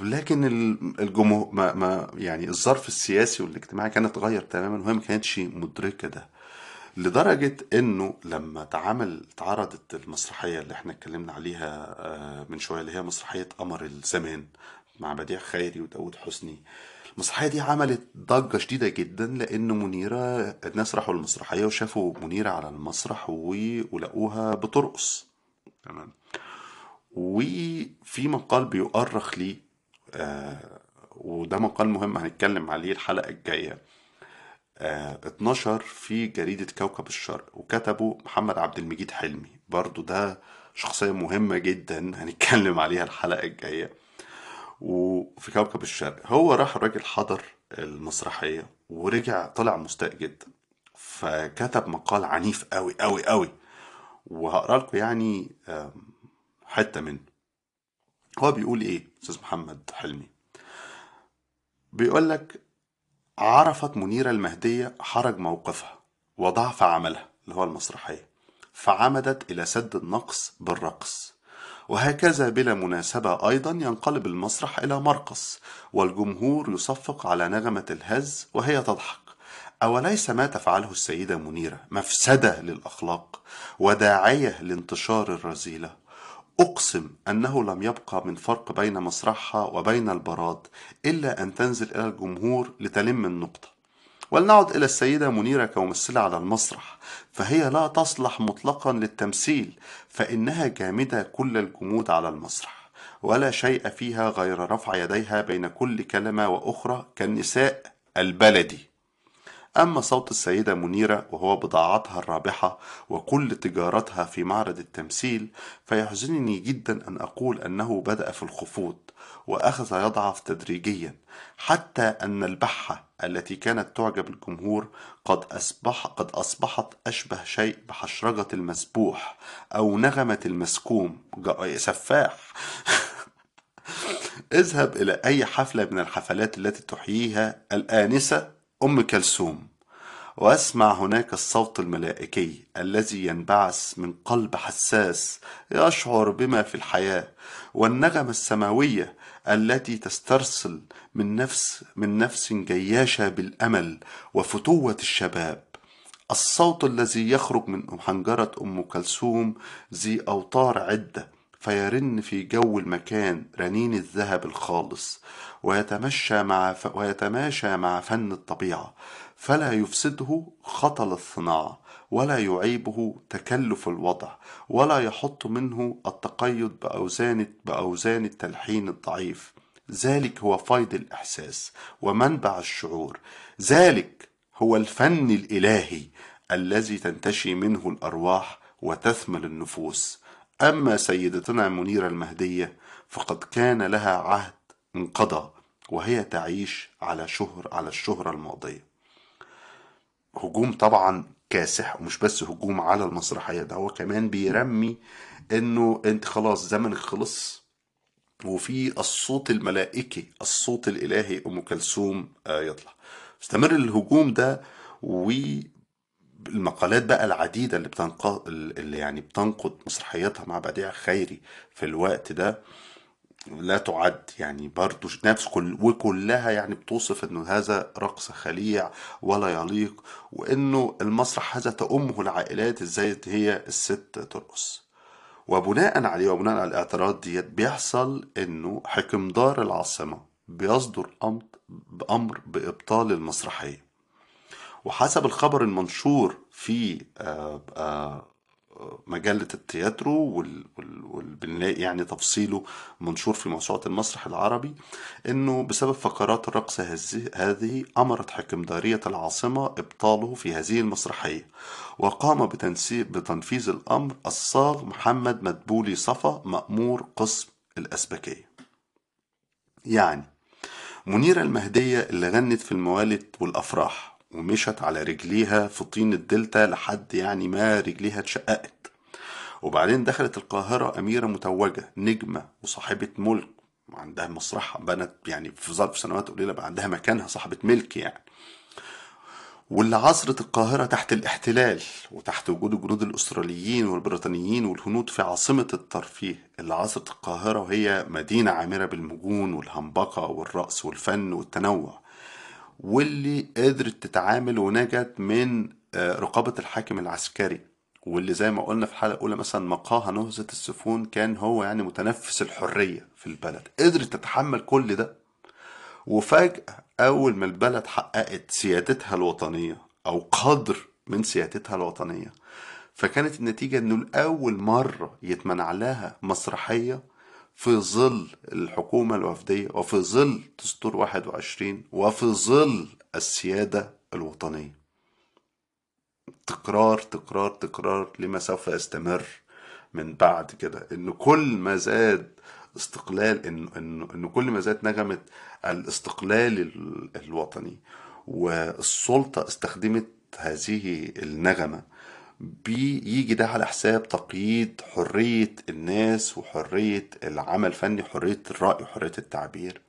لكن ال- الجمهور ما, ما يعني الظرف السياسي والاجتماعي كان اتغير تماما وهي ما كانتش مدركة ده. لدرجة إنه لما اتعمل اتعرضت المسرحية اللي إحنا اتكلمنا عليها آه، من شوية اللي هي مسرحية قمر الزمان مع بديع خيري وداود حسني. المسرحية دي عملت ضجة شديدة جدا لأن منيرة الناس راحوا المسرحية وشافوا منيرة على المسرح ولقوها بترقص. تمام. وفي مقال بيؤرخ لي آه، وده مقال مهم هنتكلم عليه الحلقة الجاية. اتنشر في جريدة كوكب الشرق وكتبه محمد عبد المجيد حلمي. برضو ده شخصية مهمة جدا هنتكلم عليها الحلقة الجاية. وفي كوكب الشرق هو راح الراجل حضر المسرحية ورجع طلع مستاء جدا. فكتب مقال عنيف قوي قوي قوي وهقرأ لكم يعني حتة منه. هو بيقول إيه أستاذ محمد حلمي؟ بيقول لك عرفت منيرة المهدية حرج موقفها وضعف عملها اللي هو المسرحية فعمدت إلى سد النقص بالرقص. وهكذا بلا مناسبة أيضا ينقلب المسرح إلى مرقص والجمهور يصفق على نغمة الهز وهي تضحك. أوليس ما تفعله السيدة منيرة مفسدة للأخلاق وداعية لانتشار الرذيلة أقسم أنه لم يبقى من فرق بين مسرحها وبين البراد إلا أن تنزل إلى الجمهور لتلم النقطة. ولنعد إلى السيدة منيرة كممثلة على المسرح فهي لا تصلح مطلقا للتمثيل فإنها جامدة كل الجمود على المسرح ولا شيء فيها غير رفع يديها بين كل كلمة وأخرى كالنساء البلدي. أما صوت السيدة منيرة وهو بضاعتها الرابحة وكل تجارتها في معرض التمثيل فيحزنني جدا أن أقول أنه بدأ في الخفوض وأخذ يضعف تدريجيا حتى أن البحة التي كانت تعجب الجمهور قد أصبح قد أصبحت أشبه شيء بحشرجة المسبوح أو نغمة المسكوم. سفاح. اذهب إلى أي حفلة من الحفلات التي تحييها الآنسة. أم كلثوم. وأسمع هناك الصوت الملائكي الذي ينبعث من قلب حساس يشعر بما في الحياة والنغمة السماوية التي تسترسل من نفس من نفس جياشة بالأمل وفتوة الشباب. الصوت الذي يخرج من حنجرة أم كلثوم ذي أوتار عدة فيرن في جو المكان رنين الذهب الخالص. ويتمشى مع. ويتماشى مع فن الطبيعة. فلا يفسده خطل الصناعة ولا يعيبه تكلف الوضع ولا يحط منه التقيد بأوزان بأوزان التلحين الضعيف. ذلك هو فيض الإحساس ومنبع الشعور. ذلك هو الفن الإلهي الذي تنتشي منه الأرواح وتثمل النفوس. أما سيدتنا منيرة المهدية فقد كان لها عهد انقضى وهي تعيش على شهر على الشهرة الماضية. هجوم طبعا كاسح ومش بس هجوم على المسرحية ده هو كمان بيرمي إنه أنت خلاص زمنك خلص وفي الصوت الملائكي الصوت الإلهي أم كلثوم آه، يطلع. استمر الهجوم ده والمقالات بقى العديدة اللي بتنقض اللي يعني بتنقد مسرحياتها مع بديع خيري في الوقت ده لا تعد يعني برضو نفس كل وكلها يعني بتوصف إنه هذا رقص خليع ولا يليق وإنه المسرح هذا تأمه العائلات إزاي هي الست ترقص. وبناء عليه وبناء على الاعتراض ديت بيحصل إنه حكمدار العاصمة بيصدر أمر بأمر بإبطال المسرحية. وحسب الخبر المنشور في آه، آه، مجلة التياترو وال... وال... يعني تفصيله منشور في موسوعة المسرح العربي إنه بسبب فقرات الرقص هذه هذه أمرت حكمدارية العاصمة إبطاله في هذه المسرحية وقام بتنسي... بتنفيذ الأمر الصاغ محمد مدبولي صفا مأمور قسم الأسبكية. يعني منيرة المهدية اللي غنت في الموالد والأفراح ومشت على رجليها في طين الدلتا لحد يعني ما رجليها اتشققت. وبعدين دخلت القاهرة أميرة متوجة نجمة وصاحبة ملك وعندها مسرحها بنت يعني في ظرف سنوات قليلة بقى عندها مكانها صاحبة ملك يعني. واللي عصرت القاهرة تحت الاحتلال وتحت وجود الجنود الأستراليين والبريطانيين والهنود في عاصمة الترفيه اللي عصرت القاهرة وهي مدينة عامرة بالمجون والهمبقة والرقص والفن والتنوع. واللي قدرت تتعامل ونجت من آه، رقابة الحاكم العسكري. واللي زي ما قلنا في الحلقة الأولى مثلا مقاها نهزة السفون كان هو يعني متنفس الحرية في البلد. قدرت تتحمل كل ده. وفجأة أول ما البلد حققت سيادتها الوطنية أو قدر من سيادتها الوطنية فكانت النتيجة إنه لأول مرة يتمنع لها مسرحية في ظل الحكومة الوفدية وفي ظل دستور 21 وفي ظل السيادة الوطنية. تكرار تكرار تكرار لما سوف يستمر من بعد كده. انه كل ما زاد استقلال انه انه انه كل ما زاد نغمة الاستقلال ال- الوطني والسلطة استخدمت هذه النغمة بيجي ده على حساب تقييد حرية الناس وحرية العمل الفني حرية الرأي وحرية التعبير.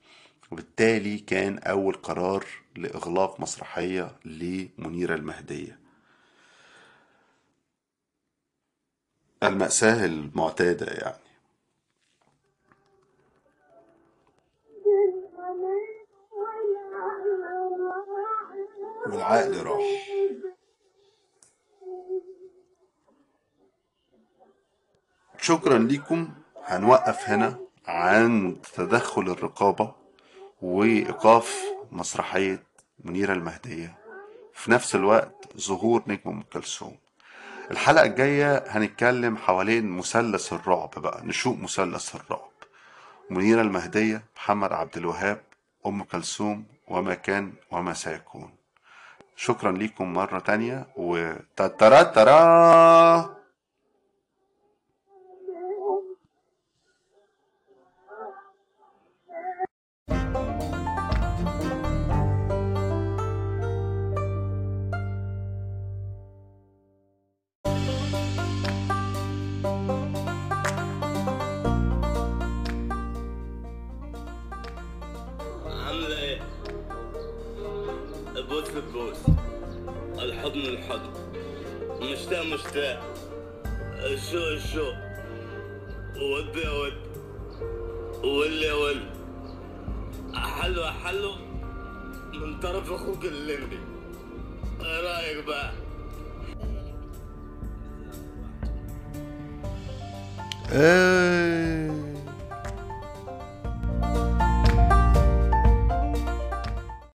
وبالتالي كان أول قرار لإغلاق مسرحية لمنيرة المهدية. المأساة المعتادة يعني. والعقل راح. شكرا لكم هنوقف هنا عند تدخل الرقابة وإيقاف مسرحية منيرة المهدية. في نفس الوقت ظهور نجم أم كلثوم. الحلقة الجاية هنتكلم حوالين مثلث الرعب بقى نشوف مثلث الرعب. منيرة المهدية محمد عبد الوهاب أم كلثوم وما كان وما سيكون. شكرا لكم مرة تانية وتترا ترا